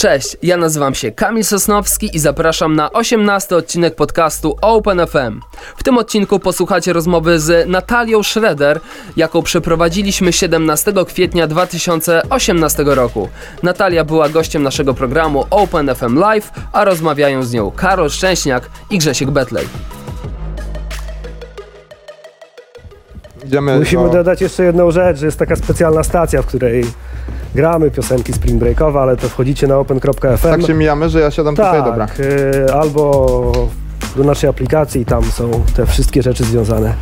Cześć, ja nazywam się Kamil Sosnowski i zapraszam na 18 odcinek podcastu Open FM. W tym odcinku posłuchacie rozmowy z Natalią Schroeder, jaką przeprowadziliśmy 17 kwietnia 2018 roku. Natalia była gościem naszego programu Open FM Live, a rozmawiają z nią Karol Szczęśniak i Grzesiek Betlej. Idziemy Musimy do... dodać jeszcze jedną rzecz, że jest taka specjalna stacja, w której gramy piosenki spring breakowe, ale to wchodzicie na open.fm. Tak się mijamy, że ja siadam tutaj, dobra. y, albo do naszej aplikacji i tam są te wszystkie rzeczy związane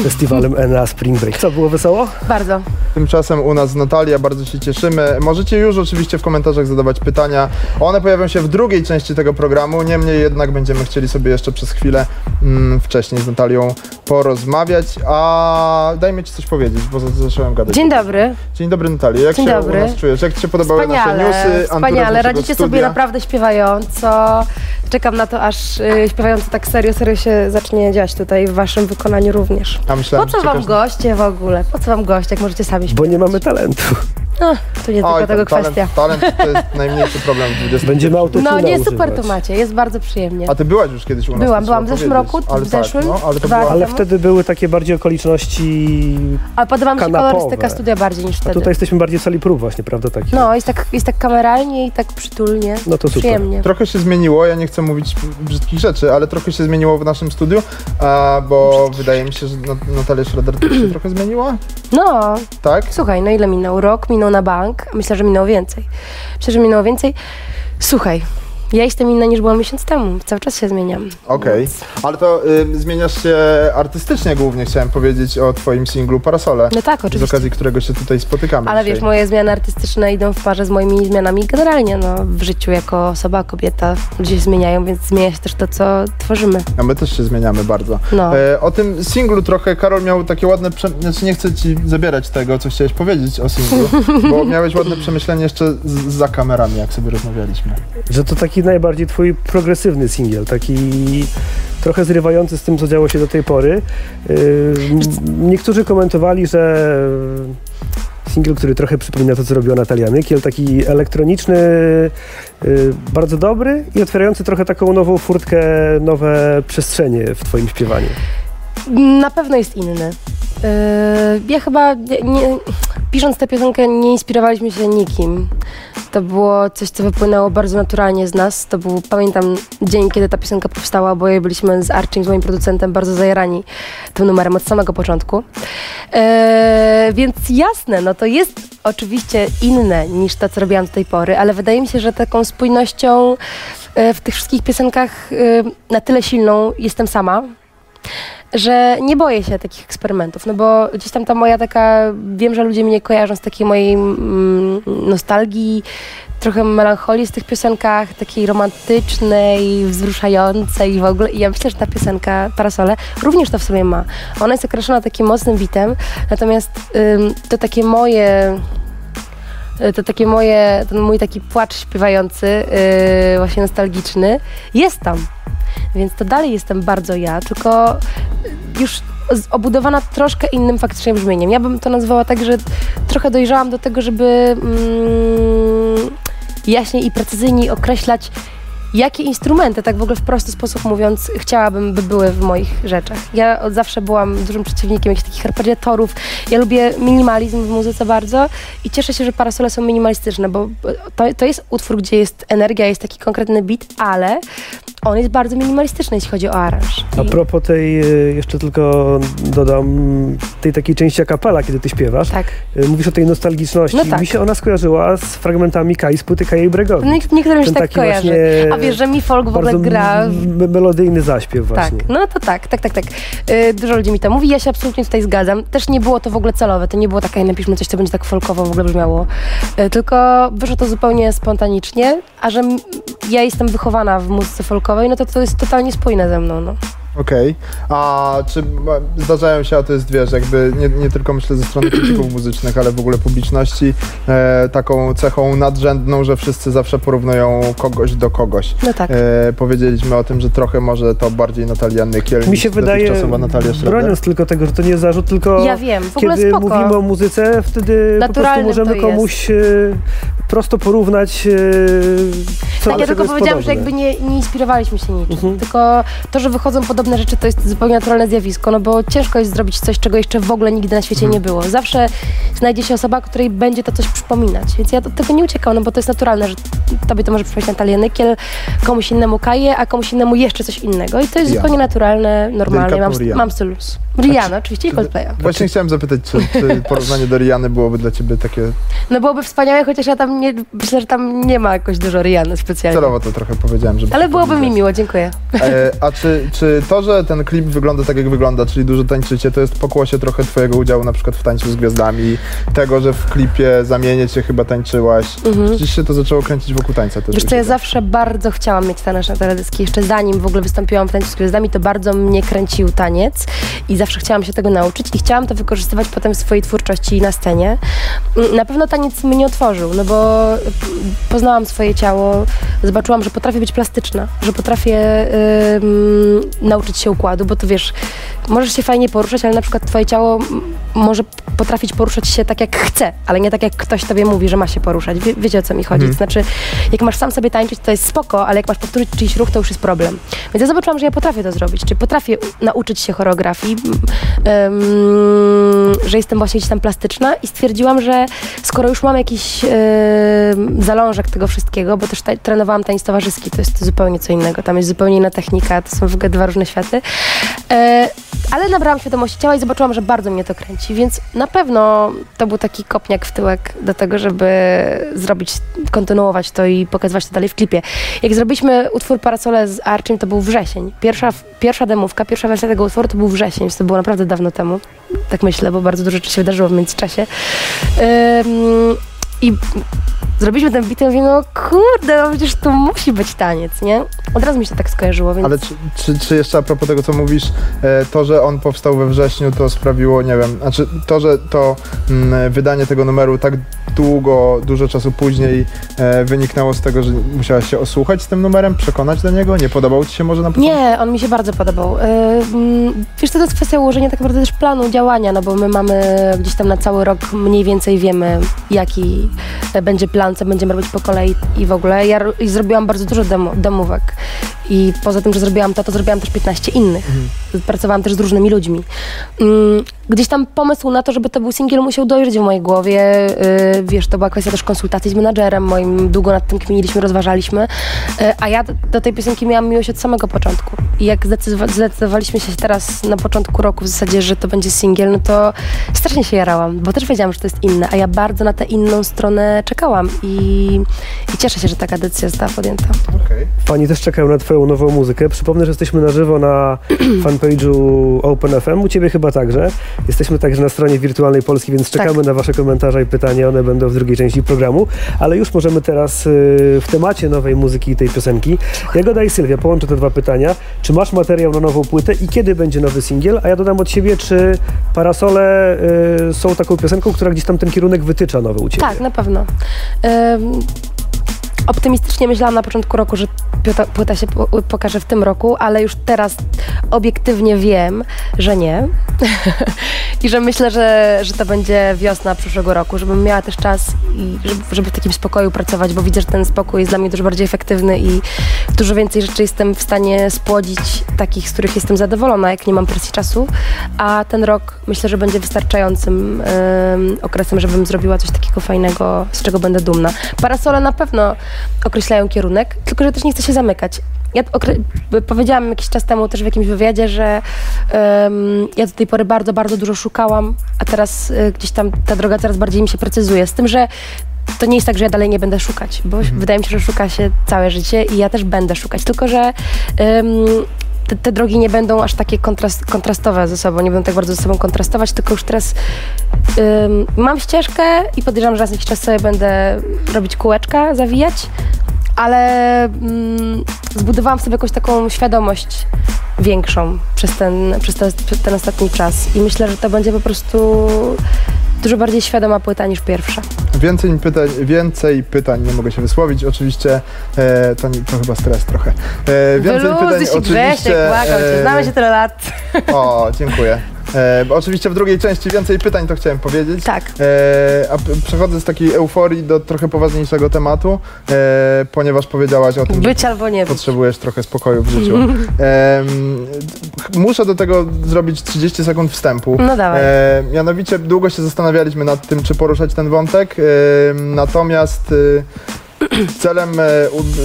z festiwalem NA Spring Break. Co, było wesoło? Bardzo. Tymczasem u nas Natalia, bardzo się cieszymy. Możecie już oczywiście w komentarzach zadawać pytania. One pojawią się w drugiej części tego programu, niemniej jednak będziemy chcieli sobie jeszcze przez chwilę mm, wcześniej z Natalią porozmawiać. A dajmy Ci coś powiedzieć, bo za- zacząłem gadać. Dzień dobry. Dzień dobry Natalia, jak Dzień się dobry. u nas czujesz? Jak Ci się podobały nasze Wspaniale, newsy? anturaż wspaniale. Radzicie sobie studia? naprawdę śpiewająco. Czekam na to, aż śpiewająco tak serio, serio się zacznie dziać tutaj w waszym wykonaniu również. A myślałem, Po co wam goście w ogóle? Po co wam goście, jak możecie sami Bo śpiewać? nie mamy talentu. No, to nie tylko Oj, tego talent, kwestia. talent to jest najmniejszy problem w 20 Będziemy autotuna No nie, super używać. to macie, jest bardzo przyjemnie. A Ty byłaś już kiedyś u nas. Byłam, byłam w zeszłym roku, ale w zeszłym, Tak, no, ale była... Ale wtedy były takie bardziej okoliczności, Ale podoba mi się kanapowe. kolorystyka studia bardziej niż a wtedy. tutaj jesteśmy bardziej w sali prób właśnie, prawda? Takie. No, jest tak, jest tak kameralnie i tak przytulnie. No to super. Przyjemnie. Trochę się zmieniło, ja nie chcę mówić brzydkich rzeczy, ale trochę się zmieniło w naszym studiu, bo wydaje mi się, że Nat- Natalia Schroeder też się trochę zmieniła, No, tak? Słuchaj, no ile minął? Rok minął na bank. Myślę, że minęło więcej. Myślę, że minęło więcej. Słuchaj, ja jestem inna niż byłam miesiąc temu. Cały czas się zmieniam. Okej, ale to y, zmieniasz się artystycznie głównie, chciałem powiedzieć o twoim singlu Parasole, No tak, z oczywiście. okazji którego się tutaj spotykamy Ale dzisiaj. wiesz, moje zmiany artystyczne idą w parze z moimi zmianami generalnie, no, w życiu jako osoba, kobieta. Ludzie się zmieniają, więc zmienia się też to, co tworzymy. A my też się zmieniamy bardzo. No. E, o tym singlu trochę Karol miał takie ładne, prze... znaczy nie chcę ci zabierać tego, co chciałeś powiedzieć o singlu, bo miałeś ładne przemyślenie jeszcze z, za kamerami, jak sobie rozmawialiśmy. Że to taki najbardziej twój progresywny singiel, taki trochę zrywający z tym, co działo się do tej pory. Niektórzy komentowali, że singiel, który trochę przypomina to, co robiła Natalia Nykiel, taki elektroniczny, yy, bardzo dobry i otwierający trochę taką nową furtkę, nowe przestrzenie w twoim śpiewaniu. Na pewno jest inny. Yy, ja chyba, nie, pisząc tę piosenkę, nie inspirowaliśmy się nikim. To było coś, co wypłynęło bardzo naturalnie z nas. To był, pamiętam, dzień, kiedy ta piosenka powstała. Oboje byliśmy z Archim, z moim producentem, bardzo zajarani tym numerem od samego początku. Yy, więc jasne, no to jest oczywiście inne niż to, co robiłam do tej pory, ale wydaje mi się, że taką spójnością yy, w tych wszystkich piosenkach yy, na tyle silną jestem sama, że nie boję się takich eksperymentów, no bo gdzieś tam ta moja taka, wiem, że ludzie mnie kojarzą z takiej mojej mm, nostalgii, trochę melancholii w tych piosenkach, takiej romantycznej, wzruszającej w ogóle i ja myślę, że ta piosenka Parasole również to w sobie ma. Ona jest określona takim mocnym bitem, natomiast ym, to takie moje y, to takie moje, ten mój taki płacz śpiewający, yy, właśnie nostalgiczny, jest tam. Więc to dalej jestem bardzo ja, tylko już obudowana troszkę innym faktycznie brzmieniem. Ja bym to nazwała tak, że trochę dojrzałam do tego, żeby mm, jaśniej i precyzyjniej określać, jakie instrumenty, tak w ogóle w prosty sposób mówiąc, chciałabym, by były w moich rzeczach. Ja od zawsze byłam dużym przeciwnikiem jakichś takich arpeggiatorów. Ja lubię minimalizm w muzyce bardzo i cieszę się, że parasole są minimalistyczne, bo to, to jest utwór, gdzie jest energia, jest taki konkretny beat, ale on jest bardzo minimalistyczny, jeśli chodzi o aranż. A propos tej, y, jeszcze tylko dodam, tej takiej części a cappella, kiedy ty śpiewasz, Tak. y, mówisz o tej nostalgiczności. No tak. Mi się ona skojarzyła z fragmentami Kai z płyty Kaja i Bregowi. No, niek- niektórym się Ten tak taki kojarzy. A wiesz, że mi folk w ogóle gra. melodyjny zaśpiew Tak, właśnie. no to tak, tak, tak, tak. Yy, dużo ludzi mi to mówi, ja się absolutnie tutaj zgadzam. Też nie było to w ogóle celowe, to nie było takie, napiszmy coś, co będzie tak folkowo w ogóle brzmiało. Yy, tylko wyszło to zupełnie spontanicznie, a że ja jestem wychowana w muzyce folkowej, no to to jest totalnie spójne ze mną, no. Okej, a czy zdarzają się, a to jest wiesz, jakby nie, nie tylko myślę ze strony krytyków muzycznych, ale w ogóle publiczności, e, taką cechą nadrzędną, że wszyscy zawsze porównują kogoś do kogoś. No tak. E, powiedzieliśmy o tym, że trochę może to bardziej Natalia Nykiel Mi się wydaje, Natalia Schroeder. broniąc tylko tego, że to nie jest zarzut, tylko Ja wiem, w ogóle kiedy spoko. mówimy o muzyce, wtedy po prostu możemy komuś e, prosto porównać, e, co tak, ja tylko powiedziałam, że podobne. jakby nie, nie inspirowaliśmy się niczym. Mhm. Tylko to, że wychodzą podobne rzeczy, to jest zupełnie naturalne zjawisko, no bo ciężko jest zrobić coś, czego jeszcze w ogóle nigdy na świecie nie było. Zawsze znajdzie się osoba, której będzie to coś przypominać. Więc ja do tego nie uciekam, no bo to jest naturalne, że tobie to może przypominać Natalię Nykiel, komuś innemu Kaję, a komuś innemu jeszcze coś innego. I to jest Rihanna. zupełnie naturalne, normalne. Mam, mam styl. Rihanna, oczywiście, i Coldplaya. Właśnie chciałem zapytać, czy, czy porównanie do Riany byłoby dla ciebie takie... No byłoby wspaniałe, chociaż ja tam nie, myślę, że tam nie ma jakoś dużo Rihanny specjalnie. Celowo to trochę powiedziałem, żeby... Ale byłoby mi miło, dziękuję. E, a czy, czy to, że ten klip wygląda tak, jak wygląda, czyli dużo tańczycie, to jest pokłosie trochę twojego udziału na przykład w Tańcu z Gwiazdami, tego, że w klipie Zamienię Cię chyba tańczyłaś. Mhm. Przecież się to zaczęło kręcić wokół tańca też. Wiesz co, ja zawsze bardzo chciałam mieć taniec na teledyski. Jeszcze zanim w ogóle wystąpiłam w Tańcu z Gwiazdami, to bardzo mnie kręcił taniec i zawsze chciałam się tego nauczyć i chciałam to wykorzystywać potem w swojej twórczości na scenie. Mm, Na pewno taniec mnie otworzył, no bo poznałam swoje ciało, zobaczyłam, że potrafię być plastyczna, że potrafię ym, nauczyć się układu, bo to wiesz, możesz się fajnie poruszać, ale na przykład twoje ciało może potrafić poruszać się tak, jak chce, ale nie tak, jak ktoś tobie mówi, że ma się poruszać. Wie, wiecie, o co mi chodzi? To znaczy, jak masz sam sobie tańczyć, to jest spoko, ale jak masz powtórzyć czyjś ruch, to już jest problem. Więc ja zobaczyłam, że ja potrafię to zrobić, czy potrafię nauczyć się choreografii, m, em, że jestem właśnie gdzieś tam plastyczna i stwierdziłam, że skoro już mam jakiś em, zalążek tego wszystkiego, bo też ta, trenowałam tańc towarzyski, to jest zupełnie co innego, tam jest zupełnie inna technika, to są w ogóle dwa różne światy, e, ale nabrałam świadomości ciała i zobaczyłam, że bardzo mnie to kręci, więc na pewno to był taki kopniak w tyłek do tego, żeby zrobić, kontynuować to i pokazywać to dalej w klipie. Jak zrobiliśmy utwór Parasole z Archim, to był wrzesień. Pierwsza, pierwsza demówka, pierwsza wersja tego utworu to był wrzesień, więc to było naprawdę dawno temu. Tak myślę, bo bardzo dużo rzeczy się wydarzyło w międzyczasie. Ym, I zrobiliśmy ten bit i mówię, no kurde, no przecież tu musi być taniec, nie? Od razu mi się tak skojarzyło, więc... Ale czy, czy, czy jeszcze a propos tego, co mówisz, e, to, że on powstał we wrześniu, to sprawiło, nie wiem, znaczy to, że to mm, wydanie tego numeru tak długo, dużo czasu później e, wyniknęło z tego, że musiałaś się osłuchać z tym numerem, przekonać do niego? Nie podobał ci się może na początku? Nie, on mi się bardzo podobał. Ym, Wiesz, to jest kwestia ułożenia tak naprawdę też planu działania, no bo my mamy gdzieś tam na cały rok mniej więcej wiemy, jaki e, będzie plan, co będziemy robić po kolei i w ogóle. Ja i zrobiłam bardzo dużo demo, demówek i poza tym, że zrobiłam to, to zrobiłam też 15 innych. Pracowałam też z różnymi ludźmi. Ym, Gdzieś tam pomysł na to, żeby to był singiel musiał dojrzeć w mojej głowie. Yy, Wiesz, to była kwestia też konsultacji z menadżerem moim. Długo nad tym kminiliśmy, rozważaliśmy. Yy, A ja do, tej piosenki miałam miłość od samego początku. I jak zdecydowa- zdecydowaliśmy się teraz na początku roku w zasadzie, że to będzie singiel, no to strasznie się jarałam, bo też wiedziałam, że to jest inne, a ja bardzo na tę inną stronę czekałam i, i cieszę się, że taka decyzja została podjęta. Okej. Fani też czekają na twoją nową muzykę. Przypomnę, że jesteśmy na żywo na fanpage'u OpenFM, u ciebie chyba także. Jesteśmy także na stronie Wirtualnej Polski, więc czekamy Tak. na wasze komentarze i pytania, one będą w drugiej części programu. Ale już możemy teraz y, w temacie nowej muzyki i tej piosenki. Jagoda i Sylwia, połączę te dwa pytania. Czy masz materiał na nową płytę i kiedy będzie nowy singiel? A ja dodam od siebie, czy Parasole y, są taką piosenką, która gdzieś tam ten kierunek wytycza nowy u ciebie? Tak, na pewno. Ym, optymistycznie myślałam na początku roku, że piota- płyta się po- pokaże w tym roku, ale już teraz obiektywnie wiem, że nie. I że myślę, że, że to będzie wiosna przyszłego roku, żebym miała też czas i żeby, żeby w takim spokoju pracować, bo widzę, że ten spokój jest dla mnie dużo bardziej efektywny i dużo więcej rzeczy jestem w stanie spłodzić, takich, z których jestem zadowolona, jak nie mam presji czasu. A ten rok myślę, że będzie wystarczającym em, okresem, żebym zrobiła coś takiego fajnego, z czego będę dumna. Parasole na pewno określają kierunek, tylko że też nie chcę się zamykać. Ja powiedziałam jakiś czas temu też w jakimś wywiadzie, że em, ja do tej pory bardzo, bardzo dużo szukałam, a teraz y, gdzieś tam ta droga coraz bardziej mi się precyzuje. Z tym, że to nie jest tak, że ja dalej nie będę szukać, bo wydaje mi się, że szuka się całe życie i ja też będę szukać, tylko że em, te, te drogi nie będą aż takie kontrast, kontrastowe ze sobą, nie będą tak bardzo ze sobą kontrastować, tylko już teraz ym, mam ścieżkę i podejrzewam, że raz jakiś czas sobie będę robić kółeczka, zawijać, ale mm, zbudowałam sobie jakąś taką świadomość większą przez ten, przez, te, przez ten ostatni czas i myślę, że to będzie po prostu dużo bardziej świadoma płyta niż pierwsza. Więcej pytań, więcej pytań, nie mogę się wysłowić, oczywiście, e, to, nie- to chyba stres trochę. E, więcej pytań Wyluzuj się, oczywiście... Grzesiek, błagam cię, e, znamy się tyle lat. O, dziękuję. E, bo oczywiście w drugiej części więcej pytań to chciałem powiedzieć. Tak. E, a przechodzę z takiej euforii do trochę poważniejszego tematu, e, ponieważ powiedziałaś o tym, że Być albo nie być. potrzebujesz trochę spokoju w życiu. Muszę do tego zrobić 30 sekund wstępu. No dawaj. E, mianowicie długo się zastanawialiśmy nad tym, czy poruszać ten wątek, natomiast e, celem e,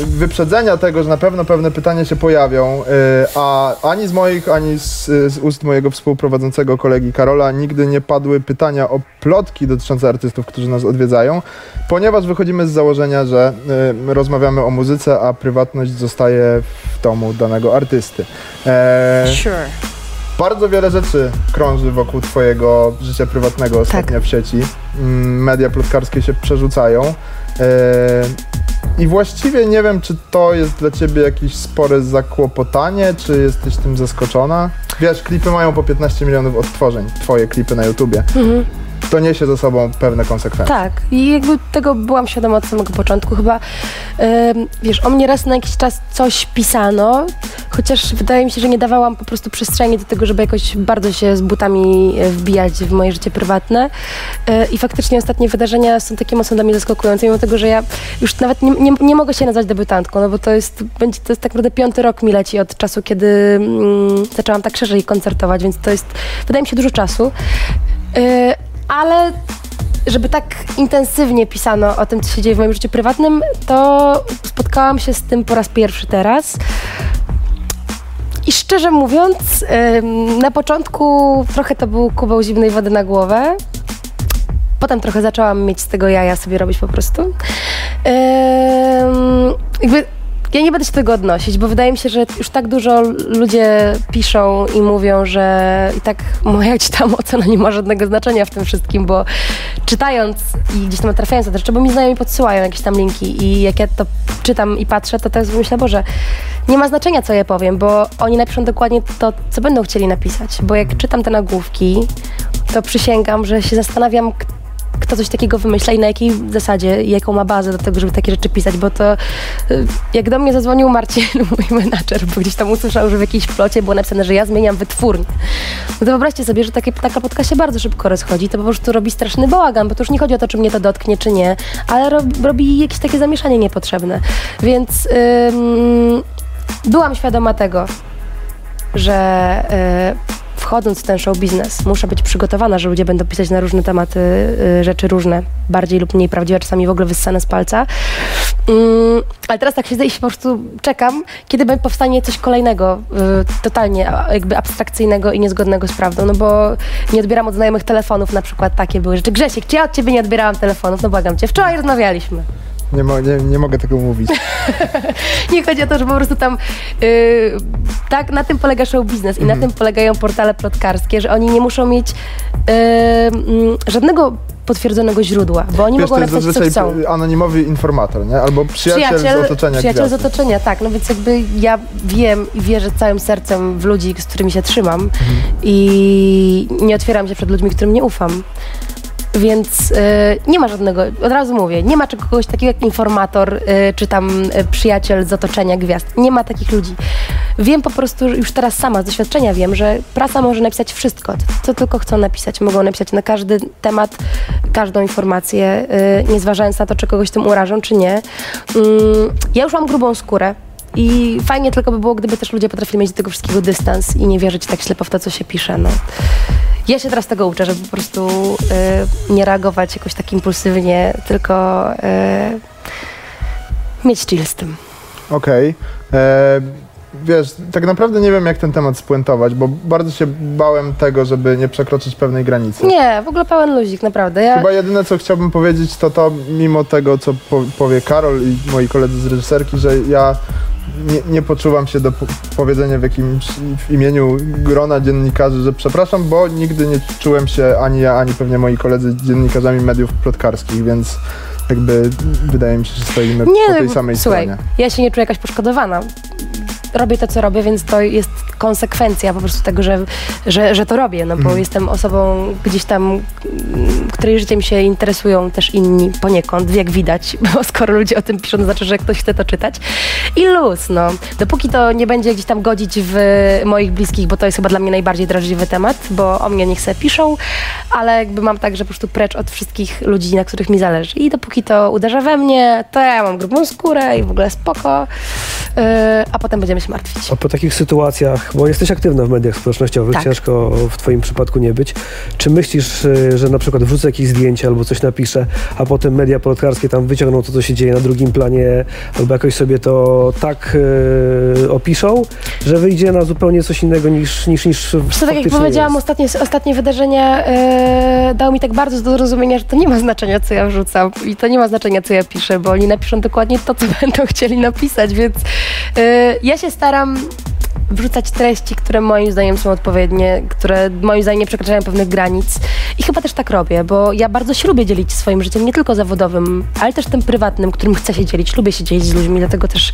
wyprzedzenia tego, że na pewno pewne pytania się pojawią, e, a ani z moich, ani z, z ust mojego współprowadzącego kolegi Karola nigdy nie padły pytania o plotki dotyczące artystów, którzy nas odwiedzają, ponieważ wychodzimy z założenia, że e, rozmawiamy o muzyce, a prywatność zostaje w domu danego artysty. Sure. bardzo wiele rzeczy krąży wokół Twojego życia prywatnego ostatnio w sieci. Mm, Media plotkarskie się przerzucają. E, I właściwie nie wiem, czy to jest dla Ciebie jakieś spore zakłopotanie, czy jesteś tym zaskoczona. Wiesz, klipy mają po 15 milionów odtworzeń, Twoje klipy na YouTubie. Mhm. To niesie ze sobą pewne konsekwencje. Tak, i jakby tego byłam świadoma od samego początku. Chyba, em, wiesz, o mnie raz na jakiś czas coś pisano, chociaż wydaje mi się, że nie dawałam po prostu przestrzeni do tego, żeby jakoś bardzo się z butami e, wbijać w moje życie prywatne. E, I faktycznie ostatnie wydarzenia są takie mocno dla mnie zaskakujące, mimo tego, że ja już nawet nie, nie, nie mogę się nazwać debiutantką, no bo to jest, będzie, to jest tak naprawdę piąty rok mi leci od czasu, kiedy mm, zaczęłam tak szerzej koncertować, więc to jest, wydaje mi się, dużo czasu. E, ale żeby tak intensywnie pisano o tym, co się dzieje w moim życiu prywatnym, to spotkałam się z tym po raz pierwszy teraz. I szczerze mówiąc, na początku trochę to był kubeł zimnej wody na głowę. Potem trochę zaczęłam mieć z tego jaja sobie robić po prostu. Jakby ja nie będę się tego odnosić, bo wydaje mi się, że już tak dużo ludzie piszą i mówią, że i tak moja gdzieś tam ocena nie ma żadnego znaczenia w tym wszystkim, bo czytając i gdzieś tam trafiając na te rzeczy, bo mi znajomi podsyłają jakieś tam linki i jak ja to czytam i patrzę, to teraz sobie myślę, Boże, nie ma znaczenia, co ja powiem, bo oni napiszą dokładnie to, co będą chcieli napisać, bo jak czytam te nagłówki, to przysięgam, że się zastanawiam, k- kto coś takiego wymyśla i na jakiej zasadzie, jaką ma bazę do tego, żeby takie rzeczy pisać, bo to y, jak do mnie zadzwonił Marcin, mój menadżer, bo gdzieś tam usłyszał, że w jakiejś plocie było napisane, że ja zmieniam wytwórnię. No to wyobraźcie sobie, że takie, taka plotka się bardzo szybko rozchodzi, to po prostu robi straszny bałagan, bo to już nie chodzi o to, czy mnie to dotknie, czy nie, ale rob, robi jakieś takie zamieszanie niepotrzebne. Więc ym, byłam świadoma tego, że y, wchodząc w ten show biznes, muszę być przygotowana, że ludzie będą pisać na różne tematy y, rzeczy różne, bardziej lub mniej prawdziwe, czasami w ogóle wyssane z palca. Mm, ale teraz tak siedzę i się po prostu czekam, kiedy powstanie coś kolejnego, y, totalnie jakby abstrakcyjnego i niezgodnego z prawdą, no bo nie odbieram od znajomych telefonów, na przykład takie były rzeczy. Grzesiek, czy ja od ciebie nie odbierałam telefonów? No błagam cię, wczoraj rozmawialiśmy. Nie, mo- nie, nie mogę tego mówić. Nie chodzi o to, że po prostu tam yy, tak na tym polega show biznes i na tym polegają portale plotkarskie, że oni nie muszą mieć yy, mm, żadnego potwierdzonego źródła, bo oni Wiesz, mogą napisać co chcą. anonimowy informator, nie? Albo przyjaciel, z otoczenia przyjaciel z gwiazdy. otoczenia, tak. No więc jakby ja wiem i wierzę całym sercem w ludzi, z którymi się trzymam Mhm. i nie otwieram się przed ludźmi, którym nie ufam. Więc y, nie ma żadnego, od razu mówię, nie ma czegoś takiego jak informator, y, czy tam y, przyjaciel z otoczenia gwiazd. Nie ma takich ludzi. Wiem po prostu, już teraz sama z doświadczenia wiem, że prasa może napisać wszystko, co tylko chcą napisać. Mogą napisać na każdy temat, każdą informację, nie zważając na to, czy kogoś tym urażą, czy nie. Mm, ja już mam grubą skórę. I fajnie tylko by było, gdyby też ludzie potrafili mieć do tego wszystkiego dystans i nie wierzyć tak ślepo w to, co się pisze. No. Ja się teraz tego uczę, żeby po prostu y, nie reagować jakoś tak impulsywnie, tylko y, mieć chill z tym. Okej. E, Wiesz, tak naprawdę nie wiem, jak ten temat spuentować, bo bardzo się bałem tego, żeby nie przekroczyć pewnej granicy. Nie, w ogóle pełen luzik, naprawdę. Ja, Chyba jedyne, co chciałbym powiedzieć, to to, mimo tego, co po, powie Karol i moi koledzy z reżyserki, że ja nie, nie poczuwam się do po- powiedzenia w jakimś w imieniu grona dziennikarzy, że przepraszam, bo nigdy nie czułem się ani ja, ani pewnie moi koledzy dziennikarzami mediów plotkarskich, więc jakby wydaje mi się, że stoimy po tej nie, samej słuchaj, stronie. ja się nie czuję jakaś poszkodowana. robię to, co robię, więc to jest konsekwencja po prostu tego, że, że, że to robię, no bo Mhm. jestem osobą gdzieś tam, mm, której życiem się interesują też inni poniekąd, jak widać, bo skoro ludzie o tym piszą, to znaczy, że ktoś chce to czytać. I luz, no. Dopóki to nie będzie gdzieś tam godzić w moich bliskich, bo to jest chyba dla mnie najbardziej drażliwy temat, bo o mnie niech se piszą, ale jakby mam tak, że po prostu precz od wszystkich ludzi, na których mi zależy. I dopóki to uderza we mnie, to ja mam grubą skórę i w ogóle spoko, yy, a potem będziemy się martwić. A po takich sytuacjach, bo jesteś aktywna w mediach społecznościowych, Tak. ciężko w twoim przypadku nie być. Czy myślisz, y, że na przykład wrzucę jakieś zdjęcie albo coś napiszę, a potem media plotkarskie tam wyciągną to, co się dzieje na drugim planie, albo jakoś sobie to tak y, opiszą, że wyjdzie na zupełnie coś innego niż niż, niż co, tak jak powiedziałam, jest. ostatnie, ostatnie wydarzenia e, dały mi tak bardzo do zrozumienia, że to nie ma znaczenia, co ja wrzucam i to nie ma znaczenia, co ja piszę, bo oni napiszą dokładnie to, co będą chcieli napisać, więc e, ja się staram wrzucać treści, które moim zdaniem są odpowiednie, które moim zdaniem nie przekraczają pewnych granic. I chyba też tak robię, bo ja bardzo się lubię dzielić swoim życiem, nie tylko zawodowym, ale też tym prywatnym, którym chcę się dzielić. Lubię się dzielić z ludźmi, dlatego też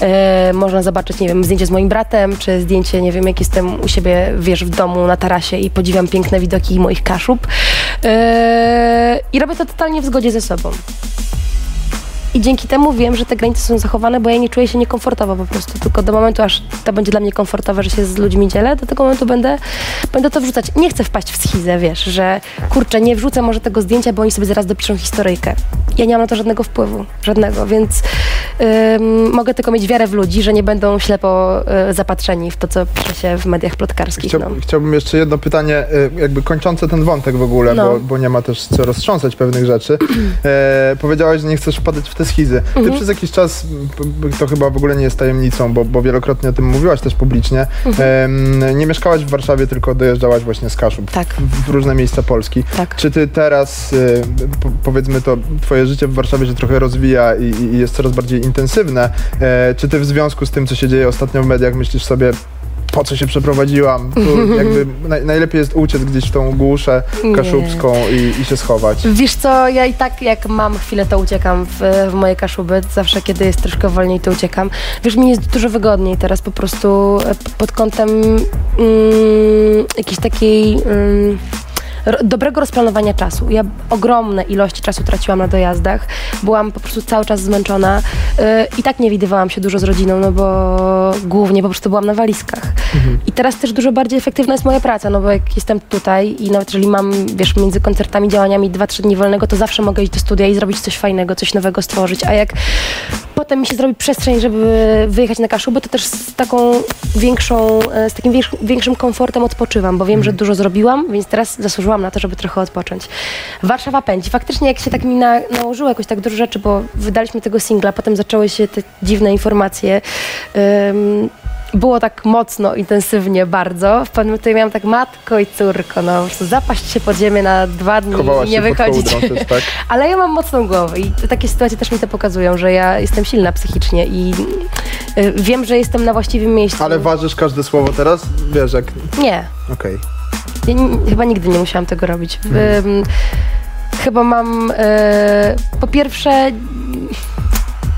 e, można zobaczyć, nie wiem, zdjęcie z moim bratem, czy zdjęcie, nie wiem, jak jestem u siebie, wiesz, w domu na tarasie i podziwiam piękne widoki moich kaszub. E, I robię to totalnie w zgodzie ze sobą. I dzięki temu wiem, że te granice są zachowane, bo ja nie czuję się niekomfortowo po prostu. Tylko do momentu, aż to będzie dla mnie komfortowe, że się z ludźmi dzielę, do tego momentu będę, będę to wrzucać. Nie chcę wpaść w schizę, wiesz, że kurczę, nie wrzucę może tego zdjęcia, bo oni sobie zaraz dopiszą historyjkę. Ja nie mam na to żadnego wpływu, żadnego, więc mogę tylko mieć wiarę w ludzi, że nie będą ślepo y, zapatrzeni w to, co pisze się w mediach plotkarskich. Chciał, No. Chciałbym jeszcze jedno pytanie, y, jakby kończące ten wątek w ogóle, No. bo, bo nie ma też co roztrząsać pewnych rzeczy. E, powiedziałaś, że nie chcesz wpadać w te schizy. Ty Mhm. przez jakiś czas, to chyba w ogóle nie jest tajemnicą, bo, bo wielokrotnie o tym mówiłaś też publicznie, Mhm. em, nie mieszkałaś w Warszawie, tylko dojeżdżałaś właśnie z Kaszub Tak, w, w różne miejsca Polski. tak. Czy ty teraz, y, po, powiedzmy to, twoje życie w Warszawie się trochę rozwija i, i jest coraz bardziej intensywne. E, czy ty w związku z tym, co się dzieje ostatnio w mediach, myślisz sobie, po co się przeprowadziłam? Tu jakby naj, najlepiej jest uciec gdzieś w tą głuszę kaszubską i, i się schować. Wiesz co, ja i tak jak mam chwilę, to uciekam w, w moje kaszuby. Zawsze, kiedy jest troszkę wolniej, to uciekam. Wiesz, mi jest dużo wygodniej teraz po prostu pod kątem mm, jakiejś takiej... Mm, dobrego rozplanowania czasu. Ja ogromne ilości czasu traciłam na dojazdach. Byłam po prostu cały czas zmęczona yy, i tak nie widywałam się dużo z rodziną, no bo głównie po prostu byłam na walizkach. I teraz też dużo bardziej efektywna jest moja praca, no bo jak jestem tutaj i nawet jeżeli mam, wiesz, między koncertami, działaniami 2-3 dni wolnego, to zawsze mogę iść do studia i zrobić coś fajnego, coś nowego stworzyć. A jak potem mi się zrobi przestrzeń, żeby wyjechać na Kaszubę, to też z taką większą, e, z takim większ- większym komfortem odpoczywam, bo wiem, że dużo zrobiłam, więc teraz zasłużyłam na to, żeby trochę odpocząć. Warszawa pędzi. Faktycznie jak się tak mi na, nałożyło jakoś tak dużo rzeczy, bo wydaliśmy tego singla, potem zaczęły się te dziwne informacje, ym, było tak mocno, intensywnie bardzo. W pewnym momencie miałam tak matko i córko, no zapaść się pod ziemię na dwa dni Chowałaś i nie wychodzić. kołdrą tak? Ale ja mam mocną głowę i takie sytuacje też mi to pokazują, że ja jestem silna psychicznie i y, wiem, że jestem na właściwym miejscu. Ale ważysz każde słowo teraz? Wiesz, jak... Nie, Okej. Ja chyba nigdy nie musiałam tego robić. Mhm. Chyba mam e, po pierwsze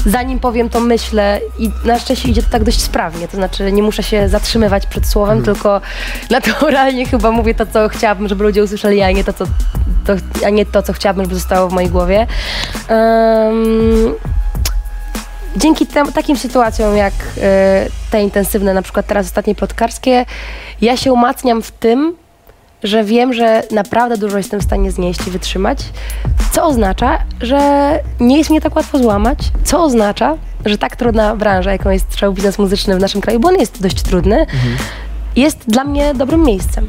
zanim powiem to myślę i na szczęście idzie to tak dość sprawnie, to znaczy nie muszę się zatrzymywać przed słowem, Mhm. tylko naturalnie chyba mówię to, co chciałabym, żeby ludzie usłyszeli, a nie to, co, to, a nie to, co chciałabym, żeby zostało w mojej głowie. Dzięki takim sytuacjom jak e, te intensywne, na przykład teraz ostatnie plotkarskie, ja się umacniam w tym, że wiem, że naprawdę dużo jestem w stanie znieść i wytrzymać, co oznacza, że nie jest mnie tak łatwo złamać, co oznacza, że tak trudna branża, jaką jest show biznes muzyczny w naszym kraju, bo on jest dość trudny, jest dla mnie dobrym miejscem,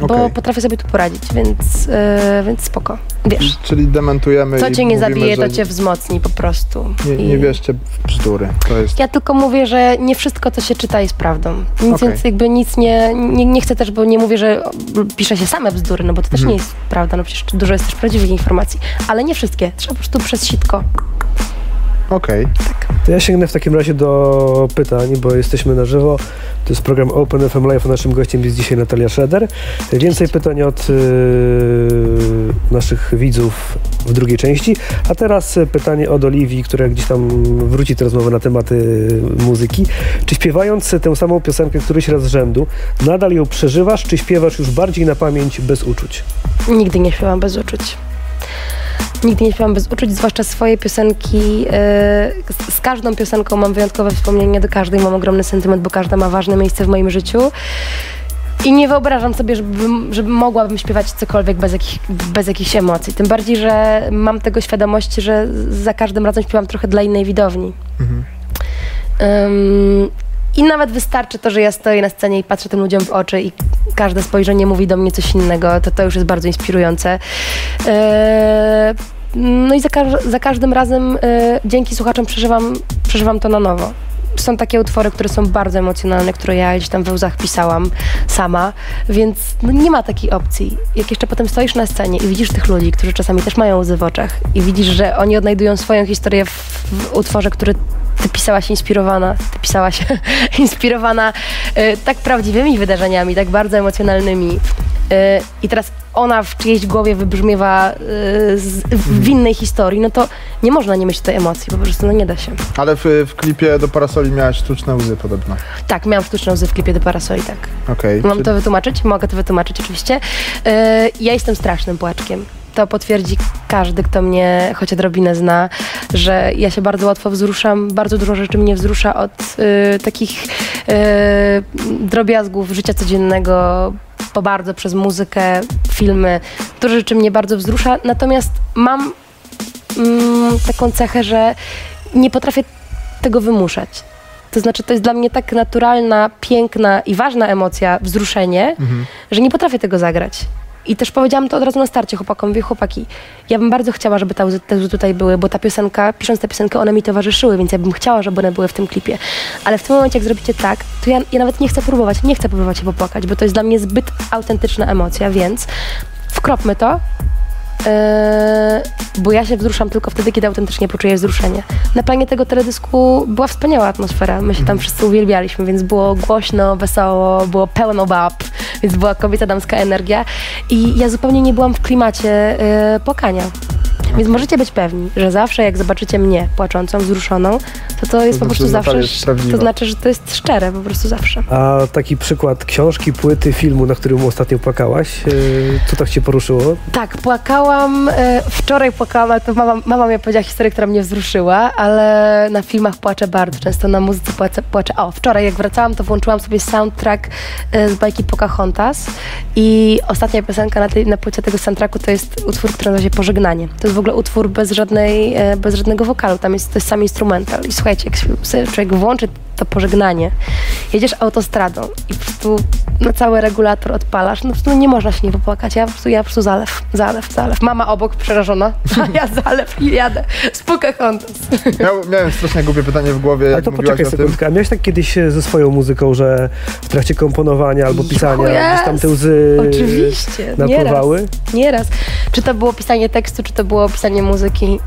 bo Okej. potrafię sobie tu poradzić, więc, e, więc spoko. Wiesz, Czyli dementujemy co cię nie mówimy, zabije, to cię wzmocni po prostu. Nie, I- nie wierzcie w bzdury. To jest... ja tylko mówię, że nie wszystko, co się czyta, jest prawdą. Nic, Okej. Więc jakby nic nie, nie, nie chcę też, bo nie mówię, że pisze się same bzdury, no bo to też Mhm. nie jest prawda, no przecież dużo jest też prawdziwych informacji. Ale nie wszystkie. Trzeba po prostu przez sitko. Okej. To ja sięgnę w takim razie do pytań, bo jesteśmy na żywo. To jest program Open FM Live, a naszym gościem jest dzisiaj Natalia Schroeder. Więcej pytań od yy, naszych widzów w drugiej części. A teraz e, pytanie od Oliwii, która gdzieś tam wróci do rozmowy na tematy muzyki. Czy śpiewając tę samą piosenkę któryś raz z rzędu, nadal ją przeżywasz, czy śpiewasz już bardziej na pamięć bez uczuć? Nigdy nie śpiewam bez uczuć. Nigdy nie śpiewam bez uczuć, zwłaszcza swoje piosenki. e, z, każdą piosenką mam wyjątkowe wspomnienie, do każdej mam ogromny sentyment, bo każda ma ważne miejsce w moim życiu. I nie wyobrażam sobie, żeby, żeby mogłabym śpiewać cokolwiek bez, jakich, bez jakichś emocji. Tym bardziej, że mam tego świadomość, że za każdym razem śpiewam trochę dla innej widowni. Mhm. Ym, I nawet wystarczy to, że ja stoję na scenie i patrzę tym ludziom w oczy i każde spojrzenie mówi do mnie coś innego, to to już jest bardzo inspirujące. Yy, no i za, każ- za każdym razem yy, dzięki słuchaczom przeżywam, przeżywam to na nowo. Są takie utwory, które są bardzo emocjonalne, które ja gdzieś tam we łzach pisałam sama, więc no nie ma takiej opcji. Jak jeszcze potem stoisz na scenie i widzisz tych ludzi, którzy czasami też mają łzy w oczach i widzisz, że oni odnajdują swoją historię w, w utworze, który ty pisałaś inspirowana, ty pisałaś inspirowana e, tak prawdziwymi wydarzeniami, tak bardzo emocjonalnymi. E, I teraz ona w czyjejś głowie wybrzmiewa e, z, w innej historii, no to nie można nie mieć tej emocji, po prostu no nie da się. Ale w, w klipie do Parasoli miałaś sztuczne łzy podobno. Tak, miałam sztuczną łzy w klipie do Parasoli, tak. Okej. Mam Czy- to wytłumaczyć? Mogę to wytłumaczyć oczywiście. E, ja jestem strasznym płaczkiem. To potwierdzi każdy, kto mnie choć odrobinę zna, że ja się bardzo łatwo wzruszam. Bardzo dużo rzeczy mnie wzrusza od e, takich e, drobiazgów życia codziennego, po bardzo przez muzykę, filmy. Dużo rzeczy mnie bardzo wzrusza. Natomiast mam mm, taką cechę, że nie potrafię tego wymuszać. To znaczy, to jest dla mnie tak naturalna, piękna i ważna emocja, wzruszenie, Mhm. że nie potrafię tego zagrać. I też powiedziałam to od razu na starcie chłopakom, mówię, chłopaki, ja bym bardzo chciała, żeby te łzy, te łzy tutaj były, bo ta piosenka, pisząc tę piosenkę, one mi towarzyszyły, więc ja bym chciała, żeby one były w tym klipie. Ale w tym momencie, jak zrobicie tak, to ja, ja nawet nie chcę próbować, nie chcę próbować się popłakać, bo to jest dla mnie zbyt autentyczna emocja, więc wkropmy to, bo ja się wzruszam tylko wtedy, kiedy autentycznie poczuję wzruszenie. Na planie tego teledysku była wspaniała atmosfera. My się tam wszyscy uwielbialiśmy, więc było głośno, wesoło, było pełno bab, więc była kobieta, damska energia. I ja zupełnie nie byłam w klimacie yy, płakania. Więc możecie być pewni, że zawsze jak zobaczycie mnie płaczącą, wzruszoną, to to jest To po znaczy, prostu zawsze, to znaczy, że to jest szczere po prostu zawsze. A taki przykład książki, płyty, filmu, na którym ostatnio płakałaś, yy, co tak cię poruszyło? Tak, płakałam, e, wczoraj płakałam, ale to mama, mama mi powiedziała historię, która mnie wzruszyła, ale na filmach płaczę bardzo często, na muzyce płaczę. płaczę. O, wczoraj jak wracałam, to włączyłam sobie soundtrack e, z bajki Pocahontas i ostatnia piosenka na, tej, na płycie tego soundtracku to jest utwór, który nazywa się Pożegnanie. To jest w ogóle utwór bez, żadnej, e, bez żadnego wokalu, tam jest, to jest sam instrumental. I słuchajcie, jak się- człowiek włączy to pożegnanie, jedziesz autostradą i po prostu na cały regulator odpalasz, no po prostu nie można się nie popłakać. Ja po prostu, ja po prostu zalew, zalew, zalew. Mama obok przerażona, a ja zalew i jadę z Pocahontas. Miał, miałem strasznie głupie pytanie w głowie, Ale jak to poczekaj sekundkę, a miałeś tak kiedyś e, ze swoją muzyką, że w trakcie komponowania albo pisania jest. gdzieś tam te łzy Oczywiście, napływały? nieraz. Nieraz. Czy to było pisanie tekstu, czy to było pisanie muzyki?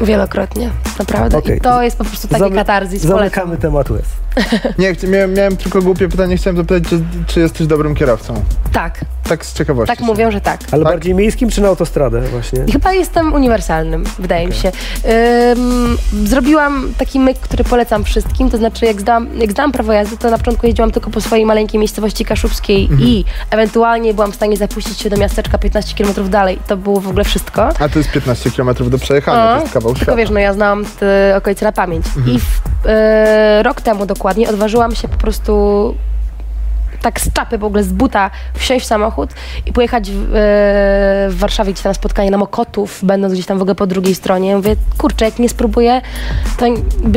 Wielokrotnie, naprawdę. Okej. I to jest po prostu taki Zamy- polecam. Zamykamy temat łez. Nie, miałem, miałem tylko głupie pytanie, chciałem zapytać, czy, czy jesteś dobrym kierowcą? Tak, Tak z ciekawości. tak mówią, że tak. Ale Tak? bardziej miejskim czy na autostradę właśnie? Chyba jestem uniwersalnym, wydaje mi się. Ym, zrobiłam taki myk, który polecam wszystkim, to znaczy jak zdałam, jak zdałam prawo jazdy, to na początku jeździłam tylko po swojej maleńkiej miejscowości kaszubskiej i ewentualnie byłam w stanie zapuścić się do miasteczka 15 km dalej. To było w ogóle wszystko. A to jest 15 km do przejechania, A, to jest kawał Tylko świata. wiesz, no ja znałam te okolice na pamięć. I w, e, rok temu dokładnie odważyłam się po prostu tak z czapy w ogóle, z buta wsiąść w samochód i pojechać w, e, w Warszawie gdzieś tam na spotkanie na Mokotów, będąc gdzieś tam w ogóle po drugiej stronie. Mówię, kurczę, jak nie spróbuję, to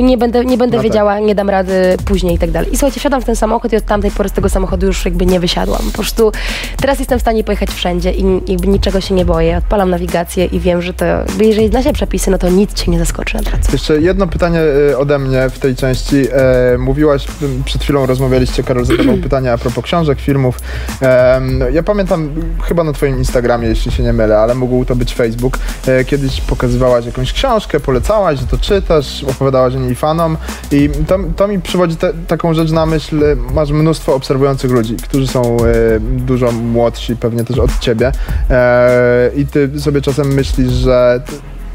nie będę, nie będę No tak. wiedziała, nie dam rady później i tak dalej. I słuchajcie, wsiadam w ten samochód i od tamtej pory z tego samochodu już jakby nie wysiadłam. Po prostu teraz jestem w stanie pojechać wszędzie i jakby niczego się nie boję. Odpalam nawigację i wiem, że to, jeżeli zna się przepisy, no to nic cię nie zaskoczy na drodze. Jeszcze jedno pytanie y, ode mnie w tej części. E, mówiłaś, przed chwilą rozmawialiście, Karol zadawał pytania a propos propos książek, filmów. Ja pamiętam chyba na twoim Instagramie, jeśli się nie mylę, ale mógł to być Facebook. E, kiedyś pokazywałaś jakąś książkę, polecałaś, że to czytasz, opowiadałaś o niej fanom i to, to mi przywodzi te, taką rzecz na myśl. Masz mnóstwo obserwujących ludzi, którzy są e, dużo młodsi pewnie też od ciebie e, i ty sobie czasem myślisz, że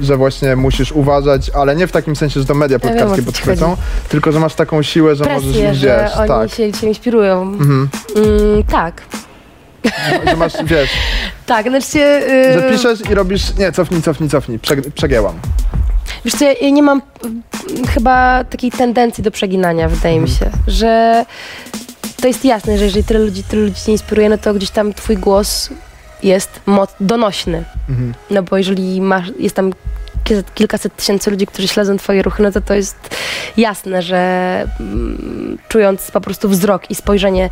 że właśnie musisz uważać, ale nie w takim sensie, że to media Ja co ci podchwycą, tylko że masz taką siłę, że możesz Presję, że wiesz, oni tak. się, się inspirują. Mhm. Mm, tak. Że masz, wiesz, Tak, znaczy... Yy, że piszesz i robisz, nie, cofnij, cofnij, cofnij, Przeg- przegięłam. Wiesz co, ja, ja nie mam chyba takiej tendencji do przeginania, wydaje mi się, że to jest jasne, że jeżeli tyle ludzi, tyle ludzi cię inspiruje, no to gdzieś tam twój głos jest moc, donośny. Mhm. No bo jeżeli masz, jest tam kilkaset- kilkaset tysięcy ludzi, którzy śledzą twoje ruchy, no to to jest jasne, że mm, czując po prostu wzrok i spojrzenie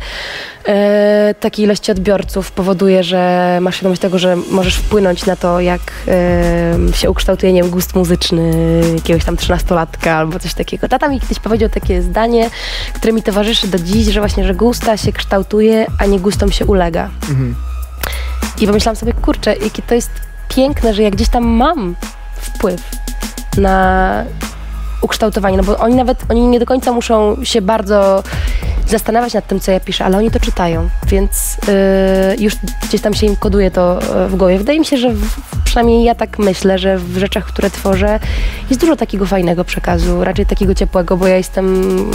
e, takiej ilości odbiorców powoduje, że masz świadomość tego, że możesz wpłynąć na to, jak e, się ukształtuje, nie wiem, gust muzyczny jakiegoś tam trzynastolatka albo coś takiego. Tata mi kiedyś powiedział takie zdanie, które mi towarzyszy do dziś, że właśnie, że gusta się kształtuje, a nie gustom się ulega. Mhm. I pomyślałam sobie, kurczę, jakie to jest piękne, że ja gdzieś tam mam wpływ na ukształtowanie, no bo oni nawet, oni nie do końca muszą się bardzo zastanawiać nad tym, co ja piszę, ale oni to czytają, więc yy, już gdzieś tam się im koduje to yy, w głowie. Wydaje mi się, że w, przynajmniej ja tak myślę, że w rzeczach, które tworzę jest dużo takiego fajnego przekazu, raczej takiego ciepłego, bo ja jestem mm,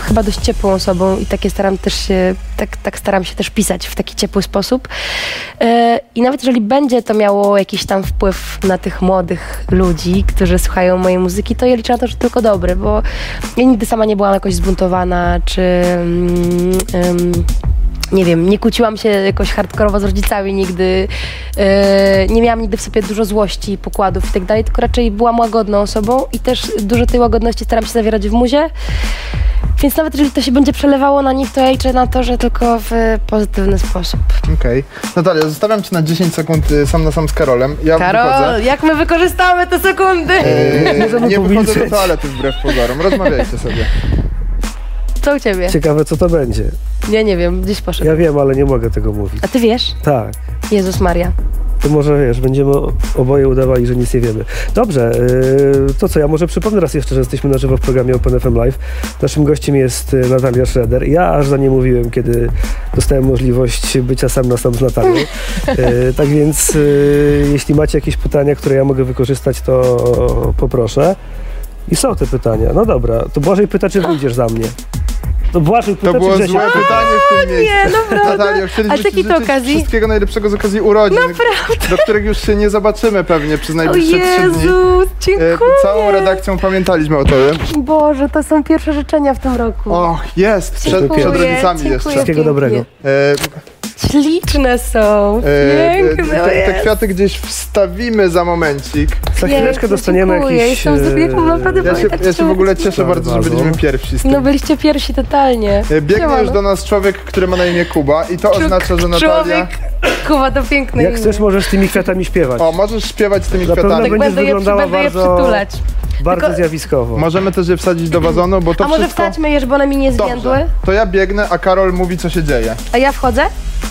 chyba dość ciepłą osobą i takie staram też się, tak, tak staram się też pisać w taki ciepły sposób. E, I nawet jeżeli będzie to miało jakiś tam wpływ na tych młodych ludzi, którzy słuchają mojej muzyki, to ja liczę na to, że tylko dobry, bo ja nigdy sama nie byłam jakoś zbuntowana, czy em, nie wiem, nie kłóciłam się jakoś hardkorowo z rodzicami nigdy, e, nie miałam nigdy w sobie dużo złości, pokładów i tak dalej, tylko raczej byłam łagodną osobą i też dużo tej łagodności staram się zawierać w muzie. Więc nawet jeżeli to się będzie przelewało na nich, to ja liczę na to, że tylko w pozytywny sposób. Okej. Natalia, zostawiam cię na 10 sekund y, sam na sam z Karolem. Ja wychodzę. jak my wykorzystamy te sekundy? Możemy nie wychodzę do toalety wbrew pozorom. Rozmawiajcie sobie. Co u ciebie? Ciekawe, co to będzie. Ja nie wiem, gdzieś poszedł. Ja wiem, ale nie mogę tego mówić. A ty wiesz? Tak. Jezus Maria. To może wiesz, będziemy oboje udawali, że nic nie wiemy. Dobrze, yy, to co, ja może przypomnę raz jeszcze, że jesteśmy na żywo w programie Open FM Live. Naszym gościem jest yy, Natalia Schroeder. Ja aż za nie mówiłem, kiedy dostałem możliwość bycia sam na sam z Natalią. Yy, tak więc, yy, jeśli macie jakieś pytania, które ja mogę wykorzystać, to poproszę. I są te pytania. No dobra, to Błażej pyta, czy wyjdziesz za mnie. To To było złe pyta. pytanie w tym miejscu. Nie, naprawdę. Natalio, chcielibyśmy A z jakiej ci to życzyć okazji? wszystkiego najlepszego z okazji urodzin, do których już się nie zobaczymy pewnie przez O najbliższe trzy dni. Jezus, E, dziękuję. Całą redakcją pamiętaliśmy o tobie. Boże, to są pierwsze życzenia w tym roku. O, jest, przed, Dziękuję. przed rodzicami dziękuję jeszcze. Wszystkiego pięknie. dobrego. E, Śliczne są. e, Piękne, te, te kwiaty gdzieś wstawimy za momencik. Za chwileczkę dostaniemy dziękuję. jakiś... Jestem z wieku naprawdę Ja się, Pamiętać ja się w ogóle cieszę Bardzo, bardzo, że byliśmy pierwsi z tym. No byliście pierwsi totalnie. E, Biegnie Siemano. już do nas człowiek, który ma na imię Kuba i to Czuk- oznacza, że Natalia... Człowiek. Kuba, to piękne Jak imię. chcesz, możesz tymi kwiatami śpiewać. O, możesz śpiewać z tymi Na pewno kwiatami. tak będziesz będę je, wyglądała będę je bardzo- przytulać. Bardzo tylko- zjawiskowo. Możemy też je wsadzić do wazonu, bo to A może wszystko... wsadźmy je, żeby one mi nie zwiędły? Dobrze, to ja biegnę, a Karol mówi, co się dzieje. A ja wchodzę?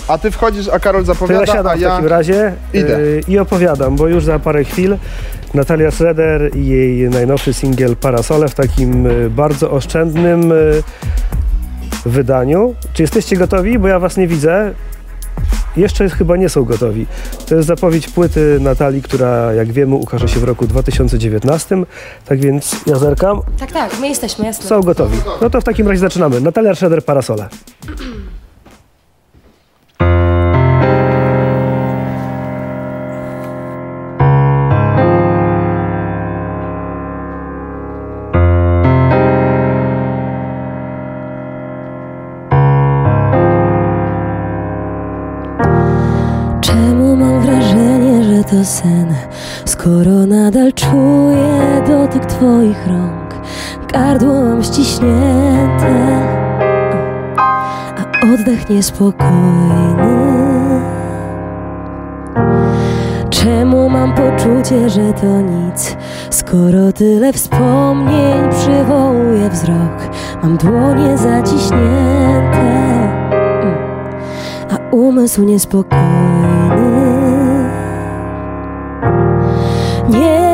A ty wchodzisz, a Karol To ja zapowiada, siadam a w ja... takim razie idę. yy, i opowiadam, bo już za parę chwil Natalia Schroeder i jej najnowszy singiel Parasole w takim yy, bardzo oszczędnym yy, wydaniu. Czy jesteście gotowi? Bo ja was nie widzę. Jeszcze chyba nie są gotowi. To jest zapowiedź płyty Natalii, która jak wiemy ukaże się w roku 2019. Tak więc ja zerkam. Tak, tak, my jesteśmy, jasne. Są gotowi. No to w takim razie zaczynamy. Natalia Schroeder Parasole. Twoich rąk, gardło mam ściśnięte, a oddech niespokojny. Czemu mam poczucie, że to nic, skoro tyle wspomnień przywołuje wzrok, mam dłonie zaciśnięte. Mm. umysł niespokojny. Nie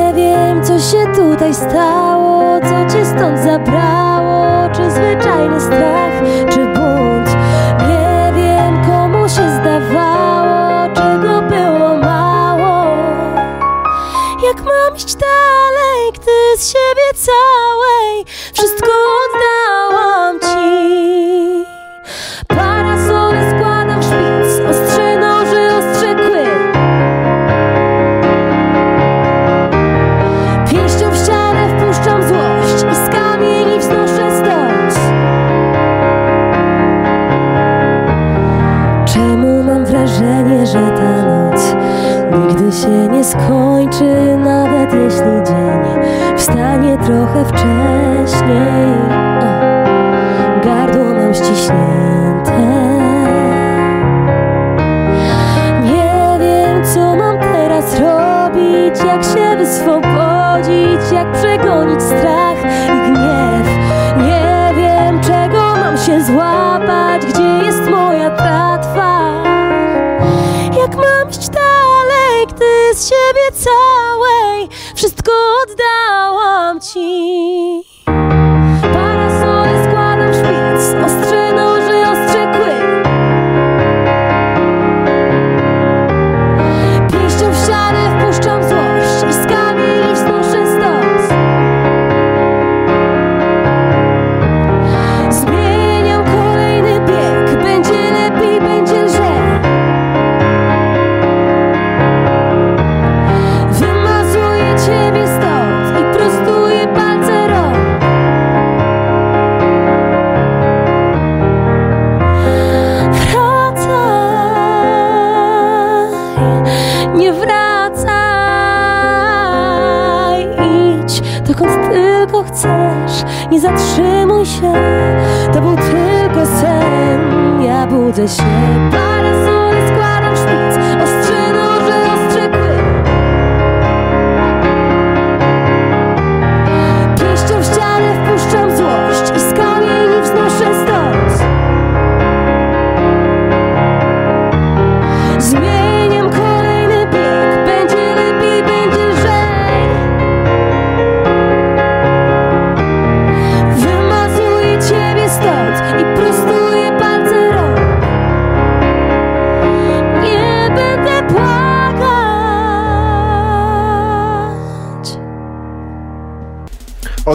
co się tutaj stało, co cię stąd zabrało, czy zwyczajny strach, czy bunt. Nie wiem, komu się zdawało, czego było mało. Jak mam iść dalej, gdy z siebie całej trochę wcześniej? O, gardło mam ściśnięte. Nie wiem, co mam teraz robić, jak się wyswobodzić, jak przegonić strach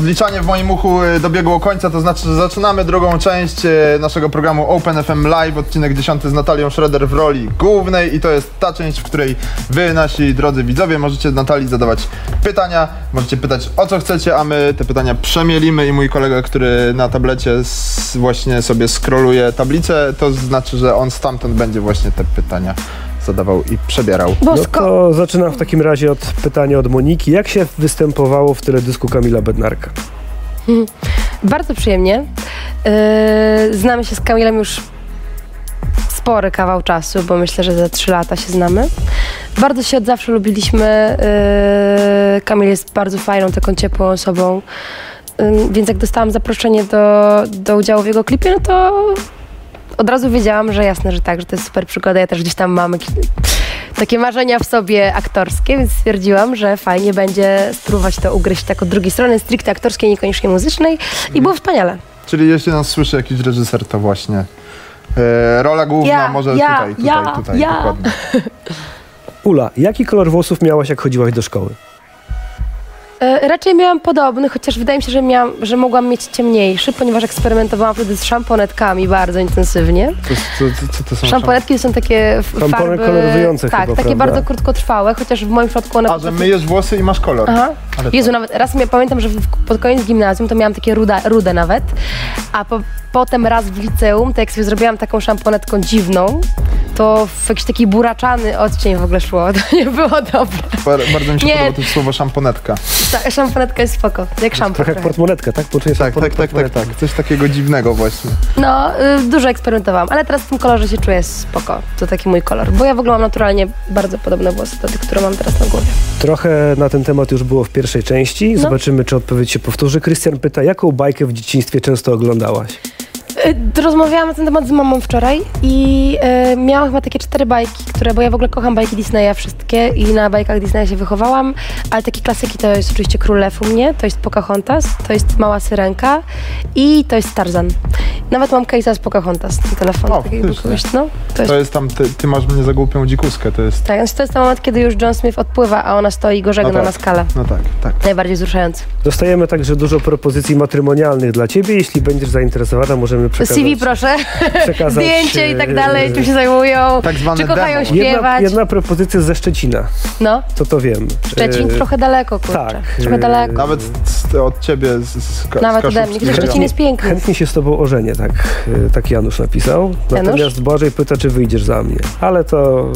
Odliczanie w moim uchu y, dobiegło końca, to znaczy, że zaczynamy drugą część y, naszego programu Open FM Live, odcinek 10 z Natalią Schroeder w roli głównej i to jest ta część, w której wy, nasi drodzy widzowie, możecie Natalii zadawać pytania, możecie pytać o co chcecie, a my te pytania przemielimy i mój kolega, który na tablecie właśnie sobie scrolluje tablicę, to znaczy, że on stamtąd będzie właśnie te pytania zadawał i przebierał. No Bosko. to zaczynam w takim razie od pytania od Moniki. Jak się występowało w teledysku Kamila Bednarka? Bardzo przyjemnie. Yy, znamy się z Kamilem już spory kawał czasu, bo myślę, że za trzy lata się znamy. Bardzo się od zawsze lubiliśmy. Yy, Kamil jest bardzo fajną, taką ciepłą osobą. Yy, więc jak dostałam zaproszenie do, do udziału w jego klipie, no to od razu wiedziałam, że jasne, że tak, że to jest super przygoda. Ja też gdzieś tam mam takie marzenia w sobie aktorskie, więc stwierdziłam, że fajnie będzie spróbować to ugryźć tak od drugiej strony, stricte aktorskiej, niekoniecznie muzycznej i było wspaniale. Czyli jeśli nas słyszy jakiś reżyser, to właśnie e, rola główna Ja, może ja, tutaj, tutaj, ja, tutaj, ja. dokładnie. Ula, jaki kolor włosów miałaś, jak chodziłaś do szkoły? E, Raczej miałam podobny, chociaż wydaje mi się, że, miałam, że mogłam mieć ciemniejszy, ponieważ eksperymentowałam wtedy z szamponetkami bardzo intensywnie. Co, co, co, to są Szamponetki są takie Szampony farby... koloryzujące Tak, chyba, takie prawda? bardzo krótkotrwałe, chociaż w moim przypadku one... A, że myjesz włosy i masz kolor. Aha. Ale Jezu, to- nawet raz mia- pamiętam, że pod koniec gimnazjum to miałam takie ruda, rude nawet, a po, potem raz w liceum, to jak sobie zrobiłam taką szamponetką dziwną, to w jakiś taki buraczany odcień w ogóle szło, to nie było dobre. Bar- Bardzo mi się Nie. podoba to słowo szamponetka. Ta szamponetka jest spoko, jak szampon Trochę jak portmonetka, tak? Poczuję Tak, tak, tak, tak, tak. Coś takiego dziwnego właśnie. No, y, dużo eksperymentowałam, ale teraz w tym kolorze się czuję spoko. To taki mój kolor, bo ja w ogóle mam naturalnie bardzo podobne włosy do tych, które mam teraz na głowie. Trochę na ten temat już było w pierwszej części. No. Zobaczymy, czy odpowiedź się powtórzy. Krystian pyta, jaką bajkę w dzieciństwie często oglądałaś? Y, Rozmawiałam na ten temat z mamą wczoraj i y, miałam chyba takie cztery bajki, które, bo ja w ogóle kocham bajki Disneya wszystkie i na bajkach Disneya się wychowałam, ale takie klasyki to jest oczywiście Król Lew u mnie, to jest Pocahontas, to jest Mała Syrenka i to jest Tarzan. Nawet mam case'a z Pocahontas na telefonie. O, takiego faktycznie. kogoś, no, to jest, To jest tam, ty, ty masz mnie za głupią dzikuskę, to jest... tak, więc to jest ten moment, kiedy już John Smith odpływa, a ona stoi go żegna No tak. na skalę. No tak, tak. Najbardziej wzruszający. Dostajemy także dużo propozycji matrymonialnych dla ciebie. Jeśli będziesz zainteresowana, możemy. CV proszę, przekazać, zdjęcie i tak e, dalej, czym się zajmują, Tak zwane czy kochają demo. Jedna, śpiewać. jedna propozycja ze Szczecina, No, to to wiem. Szczecin E, trochę daleko, kurczę. tak, Trochę e, daleko. Nawet z, od ciebie, z, z, z Nawet ode mnie. Chociaż Szczecin jest piękny. Chętnie się z tobą ożenię, tak, tak Janusz napisał. Natomiast Błażej pyta, czy wyjdziesz za mnie. Ale to,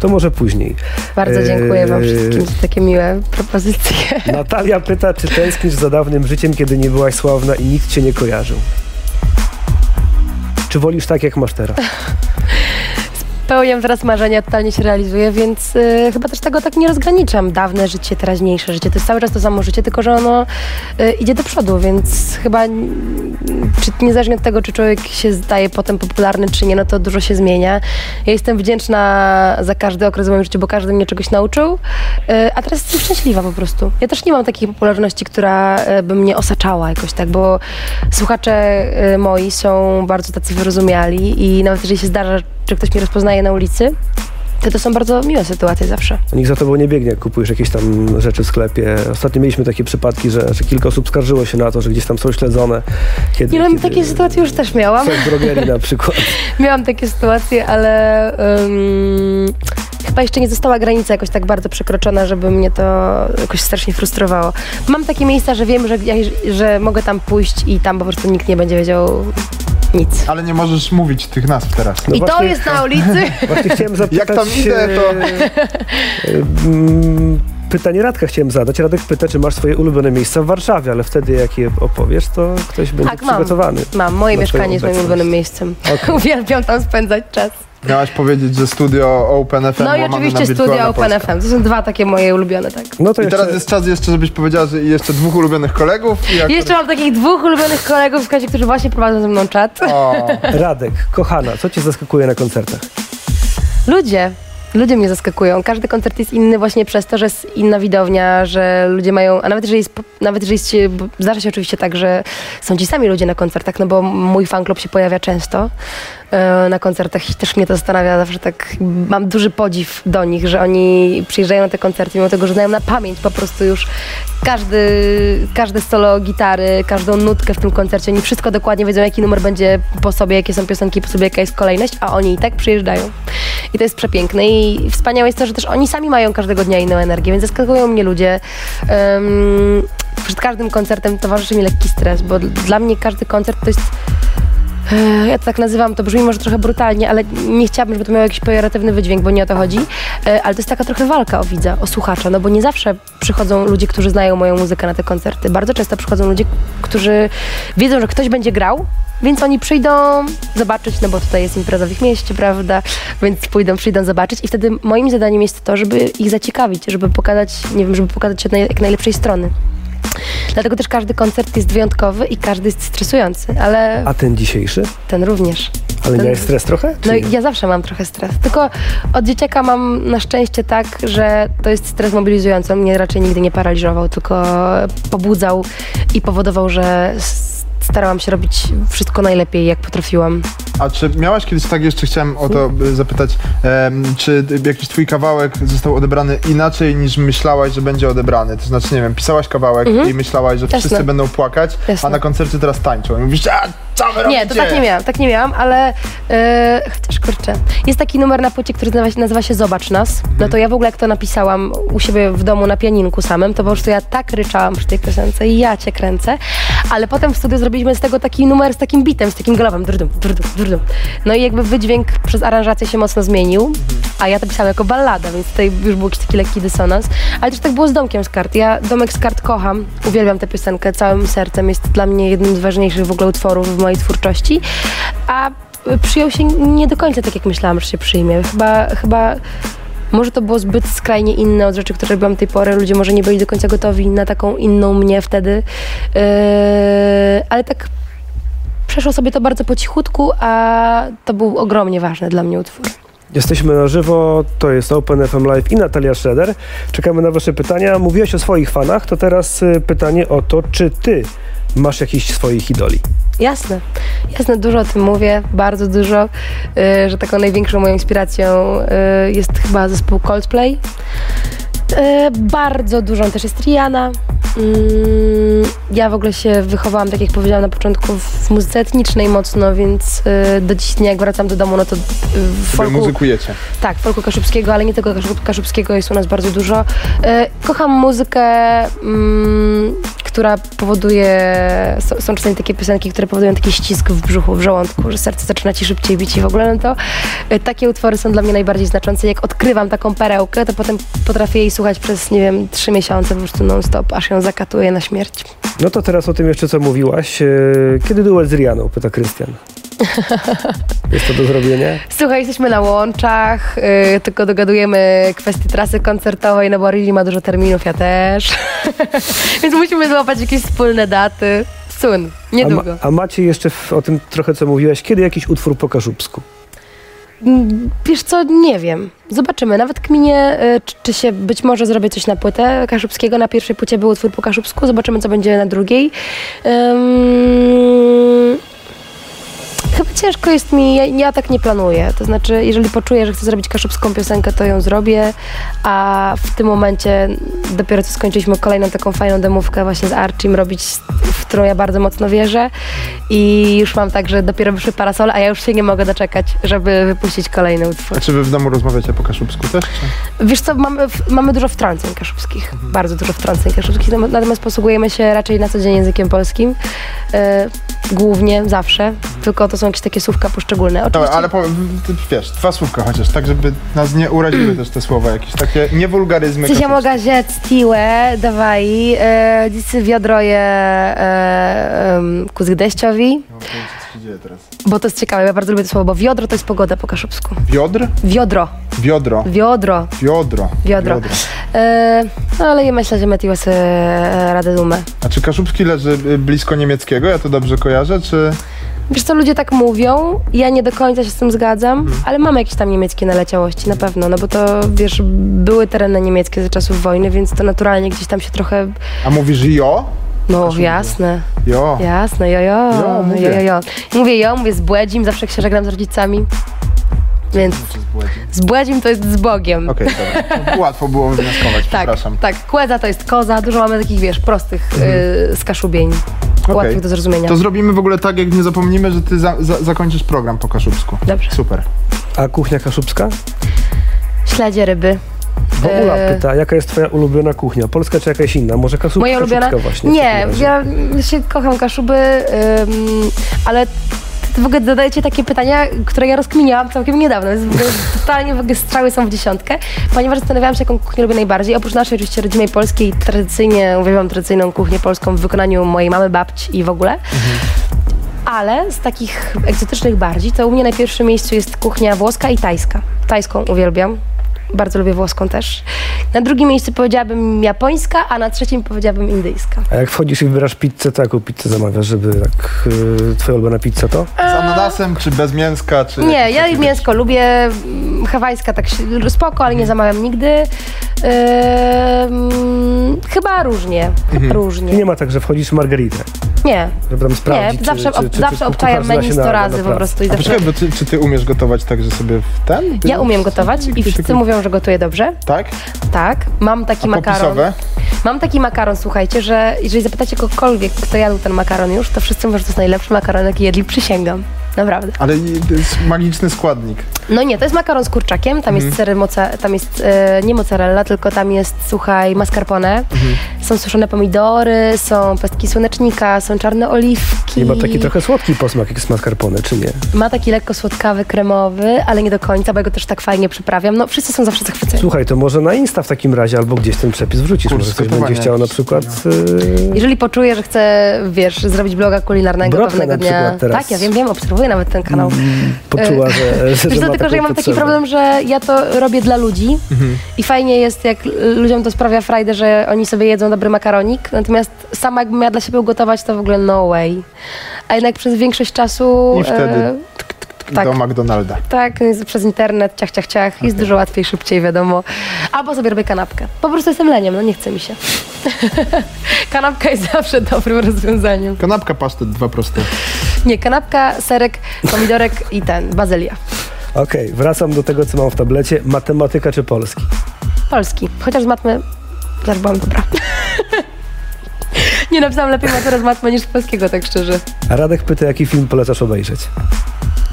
to może później. Bardzo dziękuję wam wszystkim za takie miłe propozycje. Natalia pyta, czy tęsknisz za dawnym życiem, kiedy nie byłaś sławna i nikt cię nie kojarzył? Czy wolisz tak, jak masz teraz? Pełniam teraz marzenia, totalnie się realizuję, więc y, chyba też tego tak nie rozgraniczam. Dawne życie, teraźniejsze życie, to jest cały czas to samo życie, tylko że ono y, idzie do przodu, więc chyba czy, niezależnie od tego, czy człowiek się zdaje potem popularny, czy nie, no to dużo się zmienia. Ja jestem wdzięczna za każdy okres w moim życiu, bo każdy mnie czegoś nauczył, y, a teraz jestem szczęśliwa po prostu. Ja też nie mam takiej popularności, która y, by mnie osaczała jakoś tak, bo słuchacze y, moi są bardzo tacy wyrozumiali i nawet jeżeli się zdarza, że ktoś mnie rozpoznaje na ulicy, to to są bardzo miłe sytuacje zawsze. Nikt za tobą nie biegnie, jak kupujesz jakieś tam rzeczy w sklepie. Ostatnio mieliśmy takie przypadki, że, że kilka osób skarżyło się na to, że gdzieś tam są śledzone. Kiedy, no, kiedy takie sytuacje już też miałam. W drogerii na przykład. Miałam takie sytuacje, ale ym, chyba jeszcze nie została granica jakoś tak bardzo przekroczona, żeby mnie to jakoś strasznie frustrowało. Mam takie miejsca, że wiem, że, że mogę tam pójść i tam po prostu nikt nie będzie wiedział nic. Ale nie możesz mówić tych nazw teraz. No I to właśnie- jest na ulicy. Właśnie chciałem zapytać... Jak tam idę, to- e, mm, Pytanie Radka chciałem zadać. Radek pyta, czy masz swoje ulubione miejsca w Warszawie, ale wtedy jak je opowiesz, to ktoś będzie Tak, mam. przygotowany. Mam, moje Na mieszkanie jest moim ulubionym miejscem. Okej. Uwielbiam tam spędzać czas. Miałaś powiedzieć, że studio Open FM No i oczywiście Wirtualna Open Polska. FM. To są dwa takie moje ulubione, tak. No to I jeszcze... teraz jest czas jeszcze, żebyś powiedziała, że jeszcze dwóch ulubionych kolegów. I Jeszcze mam takich dwóch ulubionych kolegów, słuchajcie, którzy właśnie prowadzą ze mną czat. O, Radek, kochana, co cię zaskakuje na koncertach? Ludzie. Ludzie mnie zaskakują. Każdy koncert jest inny właśnie przez to, że jest inna widownia, że ludzie mają, a nawet jeżeli jest, nawet jeżeli jest, zdarza się oczywiście tak, że są ci sami ludzie na koncertach, no bo mój fanklub się pojawia często na koncertach i też mnie to zastanawia, zawsze tak mam duży podziw do nich, że oni przyjeżdżają na te koncerty, mimo tego, że znają na pamięć po prostu już każdy, każde solo gitary, każdą nutkę w tym koncercie, oni wszystko dokładnie wiedzą, jaki numer będzie po sobie, jakie są piosenki po sobie, jaka jest kolejność, a oni i tak przyjeżdżają. I to jest przepiękne i wspaniałe jest to, że też oni sami mają każdego dnia inną energię, więc zaskakują mnie ludzie. Um, przed każdym koncertem towarzyszy mi lekki stres, bo dla mnie każdy koncert to jest e, ja to tak nazywam, to brzmi może trochę brutalnie, ale nie chciałabym, żeby to miało jakiś pejoratywny wydźwięk, bo nie o to chodzi. E, Ale to jest taka trochę walka o widza, o słuchacza, no bo nie zawsze przychodzą ludzie, którzy znają moją muzykę na te koncerty. Bardzo często przychodzą ludzie, którzy wiedzą, że ktoś będzie grał, więc oni przyjdą zobaczyć, no bo tutaj jest impreza w ich mieście, prawda? Więc pójdą, przyjdą zobaczyć i wtedy moim zadaniem jest to, żeby ich zaciekawić, żeby pokazać, nie wiem, żeby pokazać się od jak najlepszej strony. Dlatego też każdy koncert jest wyjątkowy i każdy jest stresujący, ale A ten dzisiejszy? ten również. Ale Ten- miałeś stres trochę? No nie? ja zawsze mam trochę stres, tylko od dzieciaka mam na szczęście tak, że to jest stres mobilizujący. On mnie raczej nigdy nie paraliżował, tylko pobudzał i powodował, że starałam się robić wszystko najlepiej, jak potrafiłam. A czy miałaś kiedyś tak, jeszcze chciałem o to zapytać, em, czy jakiś twój kawałek został odebrany inaczej niż myślałaś, że będzie odebrany? To znaczy, nie wiem, pisałaś kawałek i myślałaś, że Jasne. wszyscy będą płakać, a Jasne. na koncercie teraz tańczą. I mówisz, a co wy Nie, to tak nie miałam, tak nie miałam, ale e, chociaż kurczę. Jest taki numer na płycie, który nazywa się, nazywa się Zobacz nas. No to ja w ogóle jak to napisałam u siebie w domu na pianinku samym, to po prostu ja tak ryczałam przy tej piosence i ja cię kręcę. Ale potem w studiu zrobiliśmy z tego taki numer z takim bitem, z takim galopem. Durdum, durdum, durdum. No i jakby wydźwięk przez aranżację się mocno zmienił, a ja to pisałam jako ballada, więc tutaj już był jakiś taki lekki dysonans. Ale też tak było z Domkiem z kart. Ja Domek z kart kocham, uwielbiam tę piosenkę całym sercem. Jest dla mnie jednym z ważniejszych w ogóle utworów w mojej twórczości. A przyjął się nie do końca tak, jak myślałam, że się przyjmie. Chyba, chyba może to było zbyt skrajnie inne od rzeczy, które robiłam do tej pory. Ludzie może nie byli do końca gotowi na taką inną mnie wtedy. Yy, ale tak przeszło sobie to bardzo po cichutku, a to był ogromnie ważny dla mnie utwór. Jesteśmy na żywo, to jest Open FM Live i Natalia Schroeder. Czekamy na wasze pytania. Mówiłeś o swoich fanach, to teraz y, pytanie o to, czy ty masz jakichś swoich idoli? Jasne, jasne, dużo o tym mówię, bardzo dużo, y, że taką największą moją inspiracją y, jest chyba zespół Coldplay. Y, bardzo dużą też jest Rihanna. Mm, ja w ogóle się wychowałam, tak jak powiedziałam na początku, w muzyce etnicznej mocno, więc y, do dziś dnia, jak wracam do domu, no to y, w folku... muzykujecie. Tak, folku kaszubskiego, ale nie tylko kaszub, kaszubskiego, jest u nas bardzo dużo. E, kocham muzykę, mm, która powoduje, są, są czasami takie piosenki, które powodują taki ścisk w brzuchu, w żołądku, że serce zaczyna ci szybciej bić i w ogóle, no to e, takie utwory są dla mnie najbardziej znaczące. Jak odkrywam taką perełkę, to potem potrafię jej słuchać przez, nie wiem, trzy miesiące po prostu non-stop, aż ją zakatuję na śmierć. No to teraz o tym jeszcze, co mówiłaś. Y, Kiedy duet z Rianą? Pyta Krystian. Jest to do zrobienia? Słuchaj, jesteśmy na łączach, y, tylko dogadujemy kwestie trasy koncertowej, no bo Riley ma dużo terminów, ja też. Więc musimy złapać jakieś wspólne daty. A, niedługo. ma, a macie jeszcze w, o tym trochę, co mówiłaś, kiedy jakiś utwór po kaszubsku? Mm, Wiesz co, nie wiem. Zobaczymy. Nawet kminie, y, czy, czy się być może zrobię coś na płytę kaszubskiego. Na pierwszej płycie był utwór po kaszubsku. Zobaczymy, co będzie na drugiej. Ym, ciężko jest mi, ja, ja tak nie planuję. To znaczy, jeżeli poczuję, że chcę zrobić kaszubską piosenkę, to ją zrobię, a w tym momencie dopiero co skończyliśmy kolejną taką fajną demówkę właśnie z Archim robić, w którą ja bardzo mocno wierzę i już mam tak, że dopiero wyszły parasole, a ja już się nie mogę doczekać, żeby wypuścić kolejny utwór. A czy wy w domu rozmawiacie po kaszubsku też? Czy? Wiesz co, mamy, mamy dużo wtrąceń kaszubskich, bardzo dużo wtrąceń kaszubskich, nam- natomiast posługujemy się raczej na co dzień językiem polskim, e, głównie, zawsze, tylko to są jakieś takie słówka poszczególne. Oczywiście, ale po, wiesz, dwa słówka chociaż, tak żeby nas nie uraziły też te słowa, jakieś takie niewulgaryzmy Ci się mogę rzec tiłe, dawaj, e, dziś wiodroje e, deszczowi, No, teraz? bo to jest ciekawe, ja bardzo lubię to słowo, bo wiodro to jest pogoda po kaszubsku. Wiodr? Wiodro, Wiodro. wiodro, Wiodro. wiodro. E, no ale ja myślę, że sobie e, radę dumę. A czy kaszubski leży y, blisko niemieckiego? Ja to dobrze kojarzę, czy... Wiesz co, ludzie tak mówią, ja nie do końca się z tym zgadzam, ale mamy jakieś tam niemieckie naleciałości, na pewno, no bo to, wiesz, były tereny niemieckie za czasów wojny, więc to naturalnie gdzieś tam się trochę, A mówisz jo? No jasne, Jo. jasne, jo, jo, Jo, mówię. jo, jo, jo. Mówię jo, mówię z Błedzim, zawsze jak się żegnam z rodzicami, więc z Błedzim to jest z Bogiem. Okej, dobra. Łatwo było wywnioskować, Tak, przepraszam. tak, kłeza to jest koza, dużo mamy takich, wiesz, prostych y, skaszubień, Okej. łatwych do zrozumienia. To zrobimy w ogóle tak, jak nie zapomnimy, że ty za, za, zakończysz program po kaszubsku. Dobrze. Super. A kuchnia kaszubska? Śledzie ryby. Bo Ula E, pyta, jaka jest twoja ulubiona kuchnia? Polska czy jakaś inna? Może kaszub, Moja ulubiona? właśnie? Nie, ja się kocham kaszuby, ym, ale w ogóle zadajecie takie pytania, które ja rozkminiałam całkiem niedawno. W ogóle, totalnie w ogóle strzały są w dziesiątkę, ponieważ zastanawiałam się, jaką kuchnię lubię najbardziej. Oprócz naszej oczywiście rodzimej polskiej, tradycyjnie uwielbiam tradycyjną kuchnię polską w wykonaniu mojej mamy, babci i w ogóle. Ale z takich egzotycznych bardziej, to u mnie na pierwszym miejscu jest kuchnia włoska i tajska. Tajską uwielbiam. Bardzo lubię włoską też. Na drugim miejscu powiedziałabym japońska, a na trzecim powiedziałabym indyjska. A jak wchodzisz i wybierasz pizzę, to jaką pizzę zamawiasz, żeby tak... Y, twoja ulubiona pizza to? Z ananasem, czy bez mięska, czy... Nie, ja mięsko lubię, mm, hawajska tak spoko, ale nie zamawiam nigdy. Ym, chyba różnie, I różnie. nie ma tak, że wchodzisz margaritę, Nie, żeby tam sprawdzić, nie, zawsze, czy, czy, czy, zawsze czy obczajam menu się 100 na- razy na po prostu i A zawsze... poczekaj, bo ty, czy ty umiesz gotować tak, że sobie w ten? Ty- Ja umiem gotować i wszyscy mówią, że gotuję dobrze. Tak? Tak, mam taki A makaron. popisowe? Mam taki makaron, słuchajcie, że jeżeli zapytacie kogokolwiek, kto jadł ten makaron już, to wszyscy mówią, że to jest najlepszy makaron, jaki jedli, przysięgam. Naprawdę. Ale to jest magiczny składnik. No nie, to jest makaron z kurczakiem, tam Mhm. jest sery moca, tam jest e, nie mozzarella, tylko tam jest, słuchaj, mascarpone, Mhm. są suszone pomidory, są pestki słonecznika, są czarne oliwki. I ma taki trochę słodki posmak jak z mascarpone, czy nie? Ma taki lekko słodkawy, kremowy, ale nie do końca, bo ja go też tak fajnie przyprawiam. No wszyscy są zawsze zachwyceni. Słuchaj, to może na Insta w takim razie, albo gdzieś ten przepis wrzucisz, Kurs może ktoś będzie chciał na przykład... no. Y, Jeżeli poczuję, że chcę, wiesz, zrobić bloga kulinarnego pewnego na dnia. teraz. Tak, ja wiem, wiem, obserwuję obserwuję nawet ten kanał. Poczuła, że, że Wiesz, to tylko, że ja mam taki problem, że ja to robię dla ludzi Mhm. i fajnie jest, jak ludziom to sprawia frajdę, że oni sobie jedzą dobry makaronik, natomiast sama jakbym miała dla siebie ugotować, to w ogóle no way. A jednak przez większość czasu... I wtedy e, tak. Do McDonalda. tak, przez internet, ciach, ciach, ciach, jest dużo łatwiej, szybciej, wiadomo. Albo sobie robię kanapkę. Po prostu jestem leniem, no nie chce mi się. Kanapka jest zawsze dobrym rozwiązaniem. Kanapka, pasztet, dwa proste. Nie, kanapka, serek, pomidorek i ten, bazylia. Okej, wracam do tego, co mam w tablecie. Matematyka czy polski? Polski. Chociaż z matmy też byłam dobra. Nie napisałam lepiej maturę z matmy niż z polskiego, tak szczerze. A Radek pyta, jaki film polecasz obejrzeć?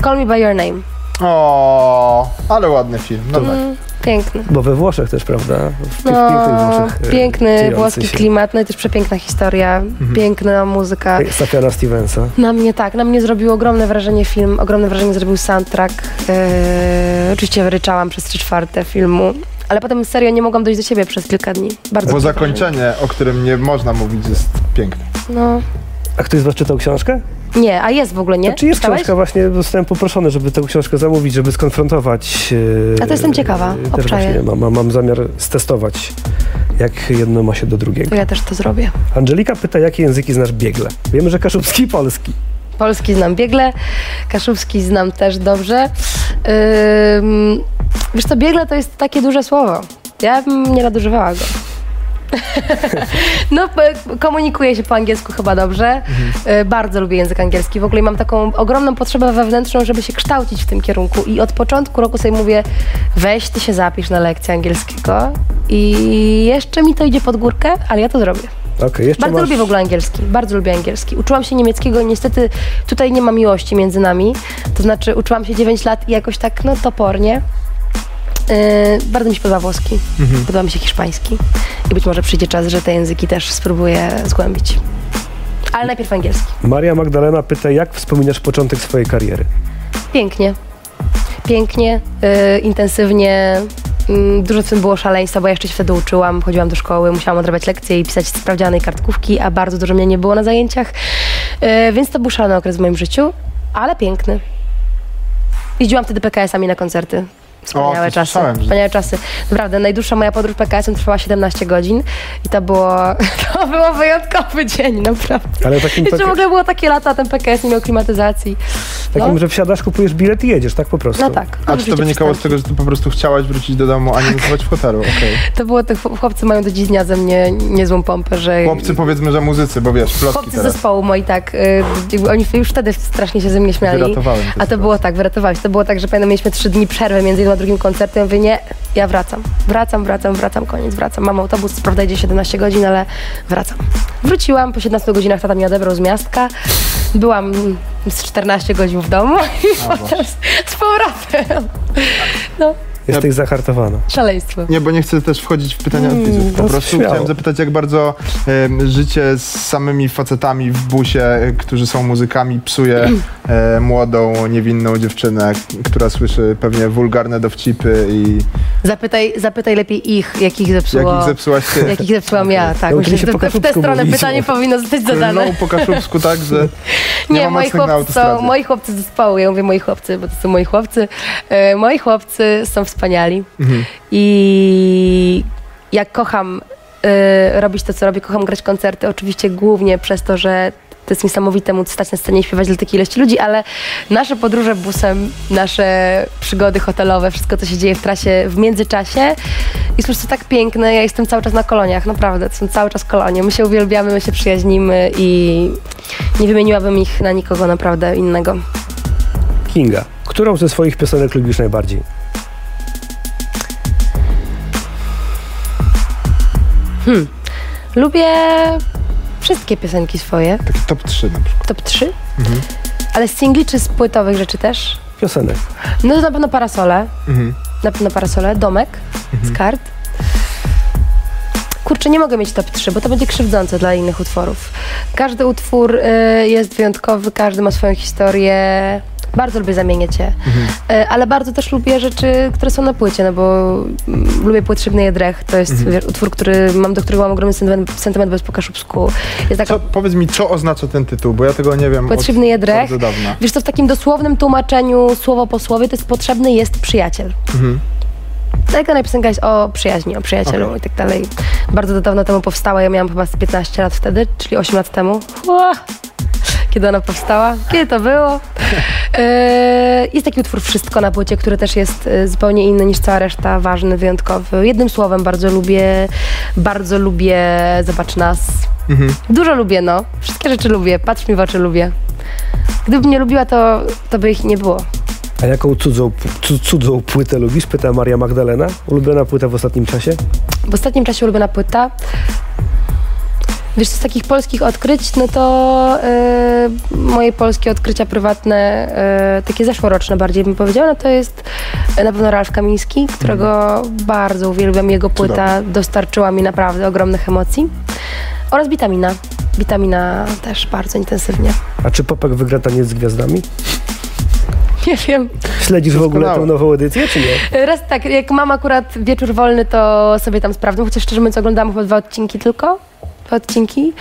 Call me by your name. O, ale ładny film. No tak. Mm, piękny. Bo we Włoszech też, prawda? W tych No, pięknych Włoszech. e, piękny włoski się. klimat, no i też przepiękna historia, piękna muzyka. Safiana Stevensa. Na mnie tak, na mnie zrobił ogromne wrażenie film, ogromne wrażenie zrobił soundtrack. Eee, oczywiście ryczałam przez trzy czwarte filmu, ale potem serio nie mogłam dojść do siebie przez kilka dni. Bardzo Bo zakończenie, o którym nie można mówić, jest piękne. No, A ktoś z was czytał książkę? Nie, a jest w ogóle, nie? A czy jest Czytałeś? książka? Właśnie zostałem poproszony, żeby tę książkę zamówić, żeby skonfrontować. e, A to jestem ciekawa, e, Też właśnie mam, mam, zamiar stestować, jak jedno ma się do drugiego. To ja też to zrobię. Angelika pyta, jakie języki znasz biegle? Wiemy, że kaszubski i polski. Polski znam biegle, kaszubski znam też dobrze. Ym, wiesz co, biegle to jest takie duże słowo. Ja bym nie nadużywała go. no, komunikuję się po angielsku chyba dobrze. Y, Bardzo lubię język angielski. W ogóle mam taką ogromną potrzebę wewnętrzną, żeby się kształcić w tym kierunku. I od początku roku sobie mówię, weź ty się zapisz na lekcję angielskiego. I jeszcze mi to idzie pod górkę, ale ja to zrobię. Jeszcze Bardzo masz... lubię w ogóle angielski, bardzo lubię angielski. Uczyłam się niemieckiego niestety tutaj nie ma miłości między nami. To znaczy uczyłam się 9 lat i jakoś tak, no topornie. Yy, bardzo mi się podoba włoski, podoba mi się hiszpański i być może przyjdzie czas, że te języki też spróbuję zgłębić. Ale najpierw angielski. Maria Magdalena pyta, jak wspominasz początek swojej kariery? Pięknie. Pięknie, yy, intensywnie. Mm, Dużo w tym było szaleństwa, bo ja jeszcze się wtedy uczyłam, chodziłam do szkoły, musiałam odrabiać lekcje i pisać sprawdziany i kartkówki, a bardzo dużo mnie nie było na zajęciach. Yy, Więc to był szalony okres w moim życiu, ale piękny. Jeździłam wtedy PKS-ami na koncerty. Wspaniałe to czasy. słyszałem, Wspaniałe czasy. Naprawdę, najdłuższa moja podróż PKS-em trwała 17 godzin i to było, to było wyjątkowy dzień, naprawdę. Ale takim, Jeszcze w tak, ogóle było takie lata, ten PKS nie miał klimatyzacji. takim no. że wsiadasz, kupujesz bilet i jedziesz, tak po prostu. No tak. A czy to wynikało z tego, że ty po prostu chciałaś wrócić do domu, a nie nocować w hotelu? Okej. To było, te chłop- chłopcy mają do dziś dnia ze mnie niezłą pompę, że... Chłopcy powiedzmy, że muzycy, bo wiesz, plotki Chłopcy z teraz. zespołu moi tak, y, oni już wtedy strasznie się ze mnie śmiali. Wyratowałem A to było tak, wyratowałeś. To było tak, że pamiętam, mieliśmy trzy dni przerwy między jednym a drugim koncertem. Mówię, nie, ja wracam. Wracam, wracam, wracam, koniec, wracam. Mam autobus, co prawda idzie 17 godzin, ale wracam. Wróciłam, po 17 godzinach tata mnie odebrał z miastka. Byłam z 14 godzin w domu i potem z, z powrotem. No, Jesteś zahartowana. szaleństwo. Nie, bo nie chcę też wchodzić w pytania od widzów. Po prostu śmiało. chciałem zapytać, jak bardzo życie z samymi facetami w busie, którzy są muzykami, psuje e, młodą, niewinną dziewczynę, która słyszy pewnie wulgarne dowcipy i Zapytaj, zapytaj lepiej ich, jakich zepsuło. jak ich zepsułaś ty. Jakich zepsułam ja, tak. Myślę, że w tę stronę pytanie powinno zostać zadane. No po kaszubsku tak, że nie, Nie, moi chłopcy, są, moi chłopcy z zespołu, ja mówię moi chłopcy, bo to są moi chłopcy. E, moi chłopcy są wspaniali Mhm. i jak kocham e, robić to, co robię, kocham grać koncerty, oczywiście głównie przez to, że to jest niesamowite móc stać na scenie i śpiewać dla takiej ilości ludzi, ale nasze podróże busem, nasze przygody hotelowe, wszystko, co się dzieje w trasie w międzyczasie jest po prostu tak piękne. Ja jestem cały czas na koloniach, naprawdę. To są cały czas kolonie. My się uwielbiamy, my się przyjaźnimy i nie wymieniłabym ich na nikogo naprawdę innego. Kinga, którą ze swoich piosenek lubisz najbardziej? Lubię wszystkie piosenki swoje, Taki top 3 na przykład. top 3, Mhm. ale z singli czy z płytowych rzeczy też? Piosenek. No to na pewno parasole, Mhm. na pewno parasole, domek z kart. Kurczę, nie mogę mieć top 3, bo to będzie krzywdzące dla innych utworów. Każdy utwór y, jest wyjątkowy, każdy ma swoją historię. Bardzo lubię zamieniać je. Mhm. E, ale bardzo też lubię rzeczy, które są na płycie, no bo mm, lubię płyt Szybny Jedrech. To jest Mhm. utwór, który mam, do którego mam ogromny sentyment, sentyment bez Pokaszubsku. Jest taka Co, powiedz mi, co oznacza ten tytuł, bo ja tego nie wiem Potrzebny od jedrech. Wiesz co, w takim dosłownym tłumaczeniu, słowo po słowie, to jest potrzebny jest przyjaciel. Mhm. Taka piosenka jest o przyjaźni, o przyjacielu Okej. i tak dalej. Bardzo dawno temu powstała, ja miałam chyba z 15 lat wtedy, czyli 8 lat temu. Ua! Kiedy ona powstała? Kiedy to było? E, jest taki utwór Wszystko na płycie, który też jest e, zupełnie inny niż cała reszta, ważny, wyjątkowy. Jednym słowem bardzo lubię, bardzo lubię Zobacz nas. Mhm. Dużo lubię, no. Wszystkie rzeczy lubię, patrz mi w oczy lubię. Gdybym nie lubiła, to, to by ich nie było. A jaką cudzą, cu- cudzą płytę lubisz? Pyta Maria Magdalena. Ulubiona płyta w ostatnim czasie? W ostatnim czasie ulubiona płyta. Wiesz, z takich polskich odkryć, no to e, moje polskie odkrycia prywatne, e, takie zeszłoroczne bardziej bym powiedziała, no to jest e, na pewno Ralf Kamiński, którego bardzo uwielbiam. Jego płyta dostarczyła mi naprawdę ogromnych emocji. Oraz Bitamina. Bitamina też bardzo intensywnie. A czy Popek wygra taniec z gwiazdami? Nie wiem. Śledzisz w ogóle tę nową edycję, czy nie? Raz tak, jak mam akurat wieczór wolny, to sobie tam sprawdzam, chociaż szczerze mówiąc oglądałam chyba dwa odcinki tylko. Odcinki.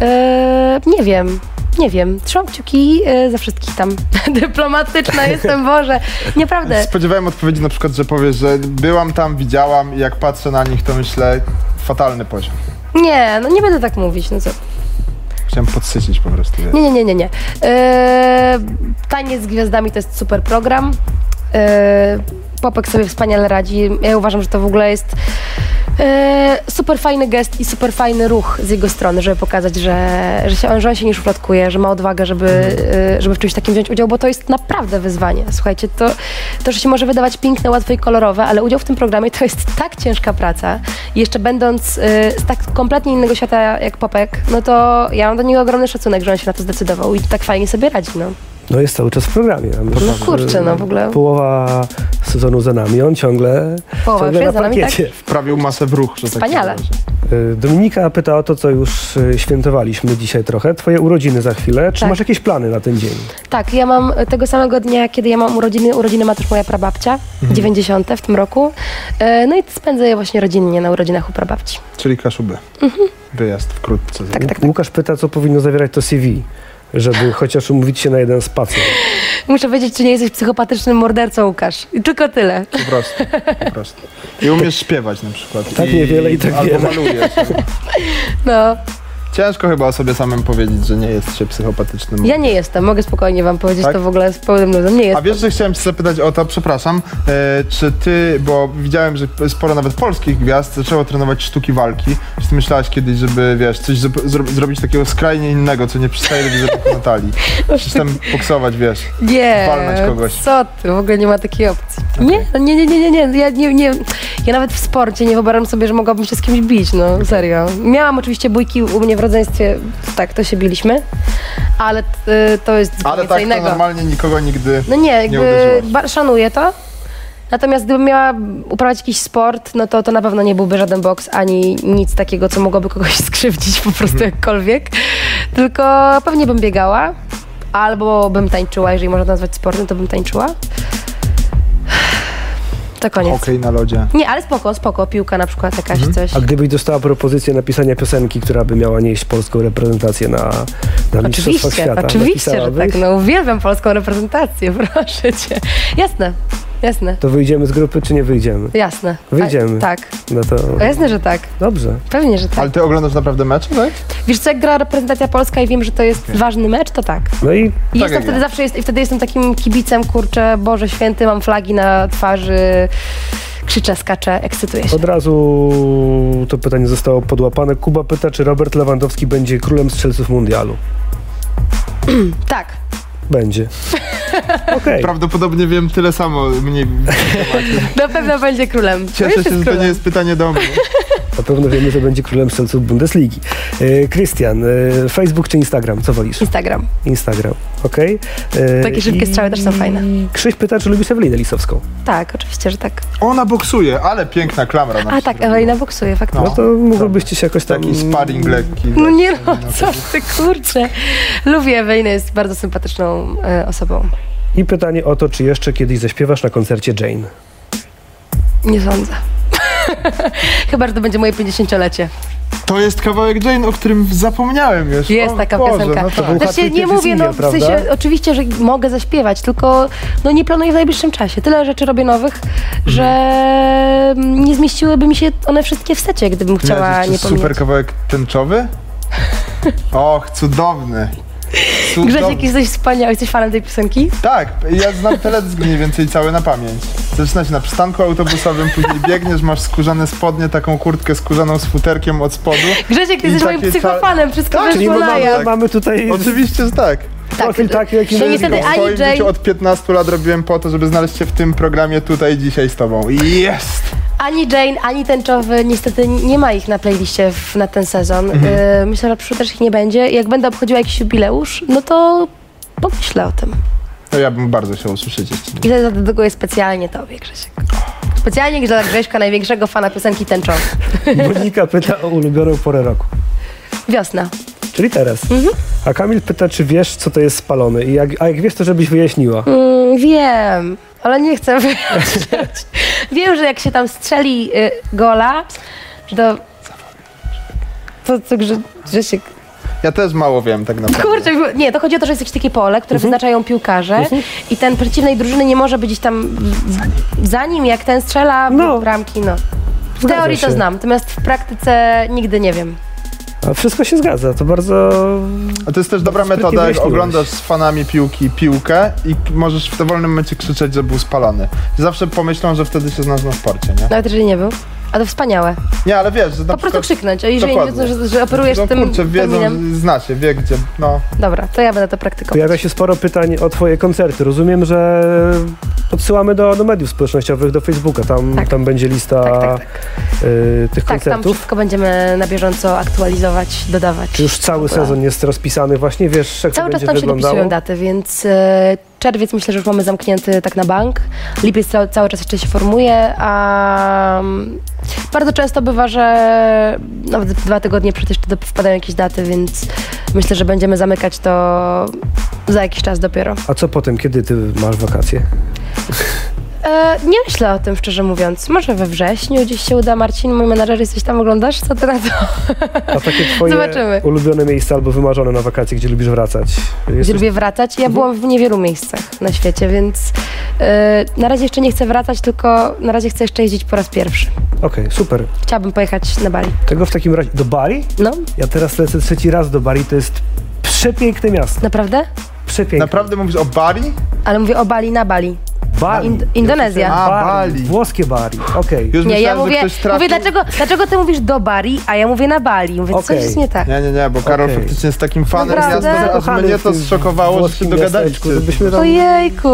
Eee, nie wiem, nie wiem. Trzymam kciuki e, za wszystkich tam. Dyplomatyczna jestem, Boże. Nieprawdę. Spodziewałem odpowiedzi na przykład, że powiesz, że byłam tam, widziałam i jak patrzę na nich, to myślę, fatalny poziom. Nie, no nie będę tak mówić, no co. Chciałem podsycić po prostu. Nie, nie, nie, nie, nie. Eee, Taniec z gwiazdami to jest super program. Eee, Popek sobie wspaniale radzi. Ja uważam, że to w ogóle jest e, super fajny gest i super fajny ruch z jego strony, żeby pokazać, że, że, się, że on się nie szufladkuje, że ma odwagę, żeby, e, żeby w czymś takim wziąć udział, bo to jest naprawdę wyzwanie. Słuchajcie, to, to, że się może wydawać piękne, łatwe i kolorowe, ale udział w tym programie to jest tak ciężka praca. Jeszcze będąc e, z tak kompletnie innego świata jak Popek, no to ja mam do niego ogromny szacunek, że on się na to zdecydował i tak fajnie sobie radzi, no. No jest cały czas w programie. No że kurczę, no w ogóle. Połowa sezonu za nami, on ciągle, Połowa ciągle na za nami, tak? Wprawił masę w ruch, że tak Wspaniale. powiem. Y, Dominika pyta o to, co już y, świętowaliśmy dzisiaj trochę. Twoje urodziny za chwilę. Czy Tak. masz jakieś plany na ten dzień? Tak, ja mam tego samego dnia, kiedy ja mam urodziny, urodziny ma też moja prababcia, 90 w tym roku. No i spędzę je właśnie rodzinnie na urodzinach u prababci. Czyli Kaszuby. Wyjazd wkrótce. Mhm. Tak, tak, tak. Łukasz pyta, co powinno zawierać to CV, żeby chociaż umówić się na jeden spacer. Muszę wiedzieć, czy nie jesteś psychopatycznym mordercą, Łukasz. I tylko tyle. Po prostu, po prostu. I umiesz śpiewać na przykład. Tak niewiele i tak albo wiele. malujesz. No, Ciężko chyba o sobie samym powiedzieć, że nie jest się psychopatycznym. ja nie jestem, mogę spokojnie wam powiedzieć Tak? to w ogóle z pełnym luzem. Nie A jestem. wiesz, że chciałem cię zapytać o to, przepraszam, e, czy ty, bo widziałem, że sporo nawet polskich gwiazd zaczęło trenować sztuki walki. Czy ty myślałaś kiedyś, żeby, wiesz, coś zro- zro- zrobić takiego skrajnie innego, co nie przystaje do wizerunku Natalii? Czy tam boksować, wiesz? Nie, walnąć kogoś. co ty, w ogóle nie ma takiej opcji. Nie, no nie, nie, nie, nie, nie. Ja, nie, nie. ja nawet w sporcie nie wyobrażam sobie, że mogłabym się z kimś bić, no serio. Miałam oczywiście bójki u mnie w rodzeństwie, tak, to się biliśmy, ale y, to jest zupełnie Ale co tak to innego. normalnie nikogo nigdy... No nie, jakby uderzyłaś. ba- szanuję to. Natomiast gdybym miała uprawiać jakiś sport, no to to na pewno nie byłby żaden boks, ani nic takiego, co mogłoby kogoś skrzywdzić po prostu Mhm. jakkolwiek. Tylko pewnie bym biegała, albo bym tańczyła, jeżeli można to nazwać sportem, to bym tańczyła. To koniec. Hokej na lodzie. Nie, ale spoko, spoko, piłka na przykład jakaś Mhm. coś. A gdybyś dostała propozycję napisania piosenki, która by miała nieść polską reprezentację na, na Mistrzostwach Oczywiście, Świata, oczywiście, że napisałabyś? tak. No uwielbiam polską reprezentację, proszę cię. Jasne, jasne, To wyjdziemy z grupy, czy nie wyjdziemy? jasne. Wyjdziemy. A, tak, No to jasne, że tak. dobrze. Pewnie, że tak. Ale ty oglądasz naprawdę mecze, tak? Wiesz co, jak gra reprezentacja polska i wiem, że to jest ważny mecz, to tak. No i I Tak wtedy ja. zawsze, jest, i wtedy jestem takim kibicem, kurczę, Boże Święty, mam flagi na twarzy, krzyczę, skaczę, ekscytuję się. od razu to pytanie zostało podłapane. Kuba pyta, czy Robert Lewandowski będzie królem strzelców mundialu. Tak, Będzie. Okej. Prawdopodobnie wiem tyle samo mniej. na pewno będzie królem. Cieszę się, że to nie jest pytanie do mnie. Na pewno wiemy, że będzie królem strzelców Bundesligi. E, Krystian, e, Facebook czy Instagram? Co wolisz? Instagram. Instagram. Okej. E, Takie szybkie strzały też są fajne. i Krzyś pyta, czy lubisz Ewelinę Lisowską? Tak, oczywiście, że tak. Ona boksuje, ale piękna klamra. A tak. Ewelina boksuje, faktycznie. No to mogłybyście się jakoś tam... Taki sparring lekki. No nie no, co ty kurczę. Lubię Ewelinę, jest bardzo sympatyczną e, osobą. I pytanie o to, czy jeszcze kiedyś zaśpiewasz na koncercie Jane. Nie sądzę. Chyba, że to będzie moje 50-lecie. To jest kawałek Jane, o którym zapomniałem już. Jest o taka Boże, piosenka. No to... Znaczy, nie mówię, no w sensie, oczywiście, że mogę zaśpiewać, tylko no nie planuję w najbliższym czasie. Tyle rzeczy robię nowych, Mhm. że mm, nie zmieściłyby mi się one wszystkie w secie, gdybym Nie, chciała to nie jest super pomijać. kawałek tęczowy. Och, cudowny. Grzesiek, Cudowny. jesteś wspaniały, jesteś fanem tej piosenki? Tak, ja znam teledysk mniej więcej cały na pamięć. Zaczyna się na przystanku autobusowym, później biegniesz, masz skórzane spodnie, taką kurtkę skórzaną z futerkiem od spodu. Grzesiek, ty jesteś moim psychofanem, wszystko Tak, wyszło Czyli na mamy, jaw. mamy tutaj Oczywiście, że tak. profil taki, jaki No my niestety, Ani Jane- życiu od 15 lat robiłem po to, żeby znaleźć się w tym programie tutaj dzisiaj z tobą. Jest! Ani Jane, ani Tęczowy, niestety nie ma ich na playliście w, na ten sezon. Mhm. Y, myślę, że przyszły też ich nie będzie. Jak będę obchodziła jakiś jubileusz, no to pomyślę o tym. No ja bym bardzo chciał usłyszeć jeszcze. I to zadedykuję specjalnie tobie, Grzesiek. Specjalnie dla Grześka, największego fana piosenki tęczowej. Monika pyta o ulubioną porę roku. Wiosna. Czyli teraz. Mhm. A Kamil pyta, czy wiesz, co to jest spalony. I jak, a jak wiesz, to żebyś wyjaśniła. Mm, wiem, ale nie chcę wyjaśniać. wiem, że jak się tam strzeli y, gola, to... To, to Grze, Grzesiek... Ja też mało wiem tak naprawdę. Kurczę, nie, to chodzi o to, że jest jakieś takie pole, które Mhm. wyznaczają piłkarze i ten przeciwnej drużyny nie może być tam w- za nim, jak ten strzela w No. bramki, no. W Zgadza teorii to się. znam, natomiast w praktyce nigdy nie wiem. Wszystko się zgadza. To bardzo... A to jest też dobra metoda, jak oglądasz z fanami piłki piłkę i możesz w dowolnym momencie krzyczeć, że był spalony. Zawsze pomyślą, że wtedy się znasz na sporcie, nie? Nawet jeżeli nie był. A to wspaniałe. Nie, ale wiesz, że na Po prostu przykład... krzyknąć, a jeżeli Dokładnie. wiedzą, że, że operujesz no, tym kurczę, wiedzą, terminem. zna się, wie gdzie, no. Dobra, to ja będę to praktykować. Pojawia się sporo pytań o twoje koncerty. Rozumiem, że odsyłamy do, do mediów społecznościowych, do Facebooka. Tam, Tak. tam będzie lista Tak, tak, tak. y, tych Tak, tam koncertów. wszystko będziemy na bieżąco aktualizować, dodawać. Czy już cały sezon jest rozpisany właśnie? Wiesz, jak Cały to czas będzie tam się wyglądało? dopisują daty, więc e, czerwiec myślę, że już mamy zamknięty tak na bank. Lipiec cały, cały czas jeszcze się formuje, a mm, bardzo często bywa, że nawet dwa tygodnie dop- wpadają jakieś daty, więc myślę, że będziemy zamykać to za jakiś czas dopiero. A co potem? Kiedy ty masz wakacje? E, nie myślę o tym, szczerze mówiąc. Może we wrześniu gdzieś się uda. Marcin, mój menadżer, jesteś tam, oglądasz? Co ty na to? A takie twoje Zobaczymy. ulubione miejsca albo wymarzone na wakacje, gdzie lubisz wracać? Gdzie Jesteś... lubię wracać. Mhm. Ja byłam w niewielu miejscach na świecie, więc e, na razie jeszcze nie chcę wracać, tylko na razie chcę jeszcze jeździć po raz pierwszy. Okej, super. Chciałabym pojechać na Bali. Tego w takim razie... Do Bali? No, Ja teraz lecę trzeci raz do Bali. To jest przepiękne miasto. naprawdę? Przepiękne. Naprawdę mówisz o Bari? Ale mówię o Bali na Bali. Bali. Ind- Indonezja. A, Bali. Bali. Włoskie Bali. Okej. Już Nie, ja mówię, ktoś trafił... mówię dlaczego, dlaczego ty mówisz do Bali, a ja mówię na Bali. Mówię, coś Okej. jest nie tak. Nie, nie, nie, bo Karol Okej. faktycznie jest takim fanem Naprawdę? miasta, że aż mnie to zszokowało, że się dogadaliście. tam... Ojejku,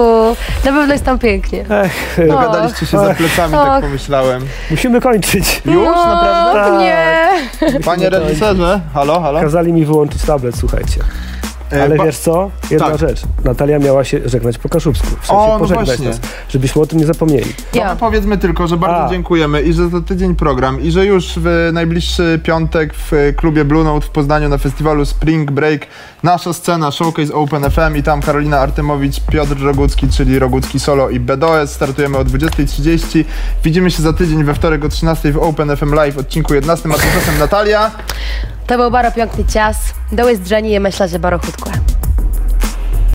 na pewno jest tam pięknie. Ech. Dogadaliście się za plecami, Och. tak pomyślałem. musimy kończyć. Już? no, Naprawdę? Nie. Panie reżyserze, halo, halo? Kazali mi wyłączyć tablet, słuchajcie. E, Ale pa- wiesz co? Jedna Tak. rzecz. Natalia miała się żegnać po kaszubsku. W sensie O, no pożegnać właśnie. nas. Żebyśmy o tym nie zapomnieli. Ja. my powiedzmy tylko, że bardzo A. dziękujemy i że za tydzień program i że już w najbliższy piątek w klubie Blue Note w Poznaniu na festiwalu Spring Break nasza scena Showcase Open FM i tam Karolina Artymowicz, Piotr Rogucki, czyli Rogucki Solo i BDOS. Startujemy o 20.30. Widzimy się za tydzień we wtorek o 13.00 w Open FM Live odcinku 11, a tymczasem Natalia. To był bardzo piękny czas. Dołys drzeni i myślę, że bardzo chudkłe.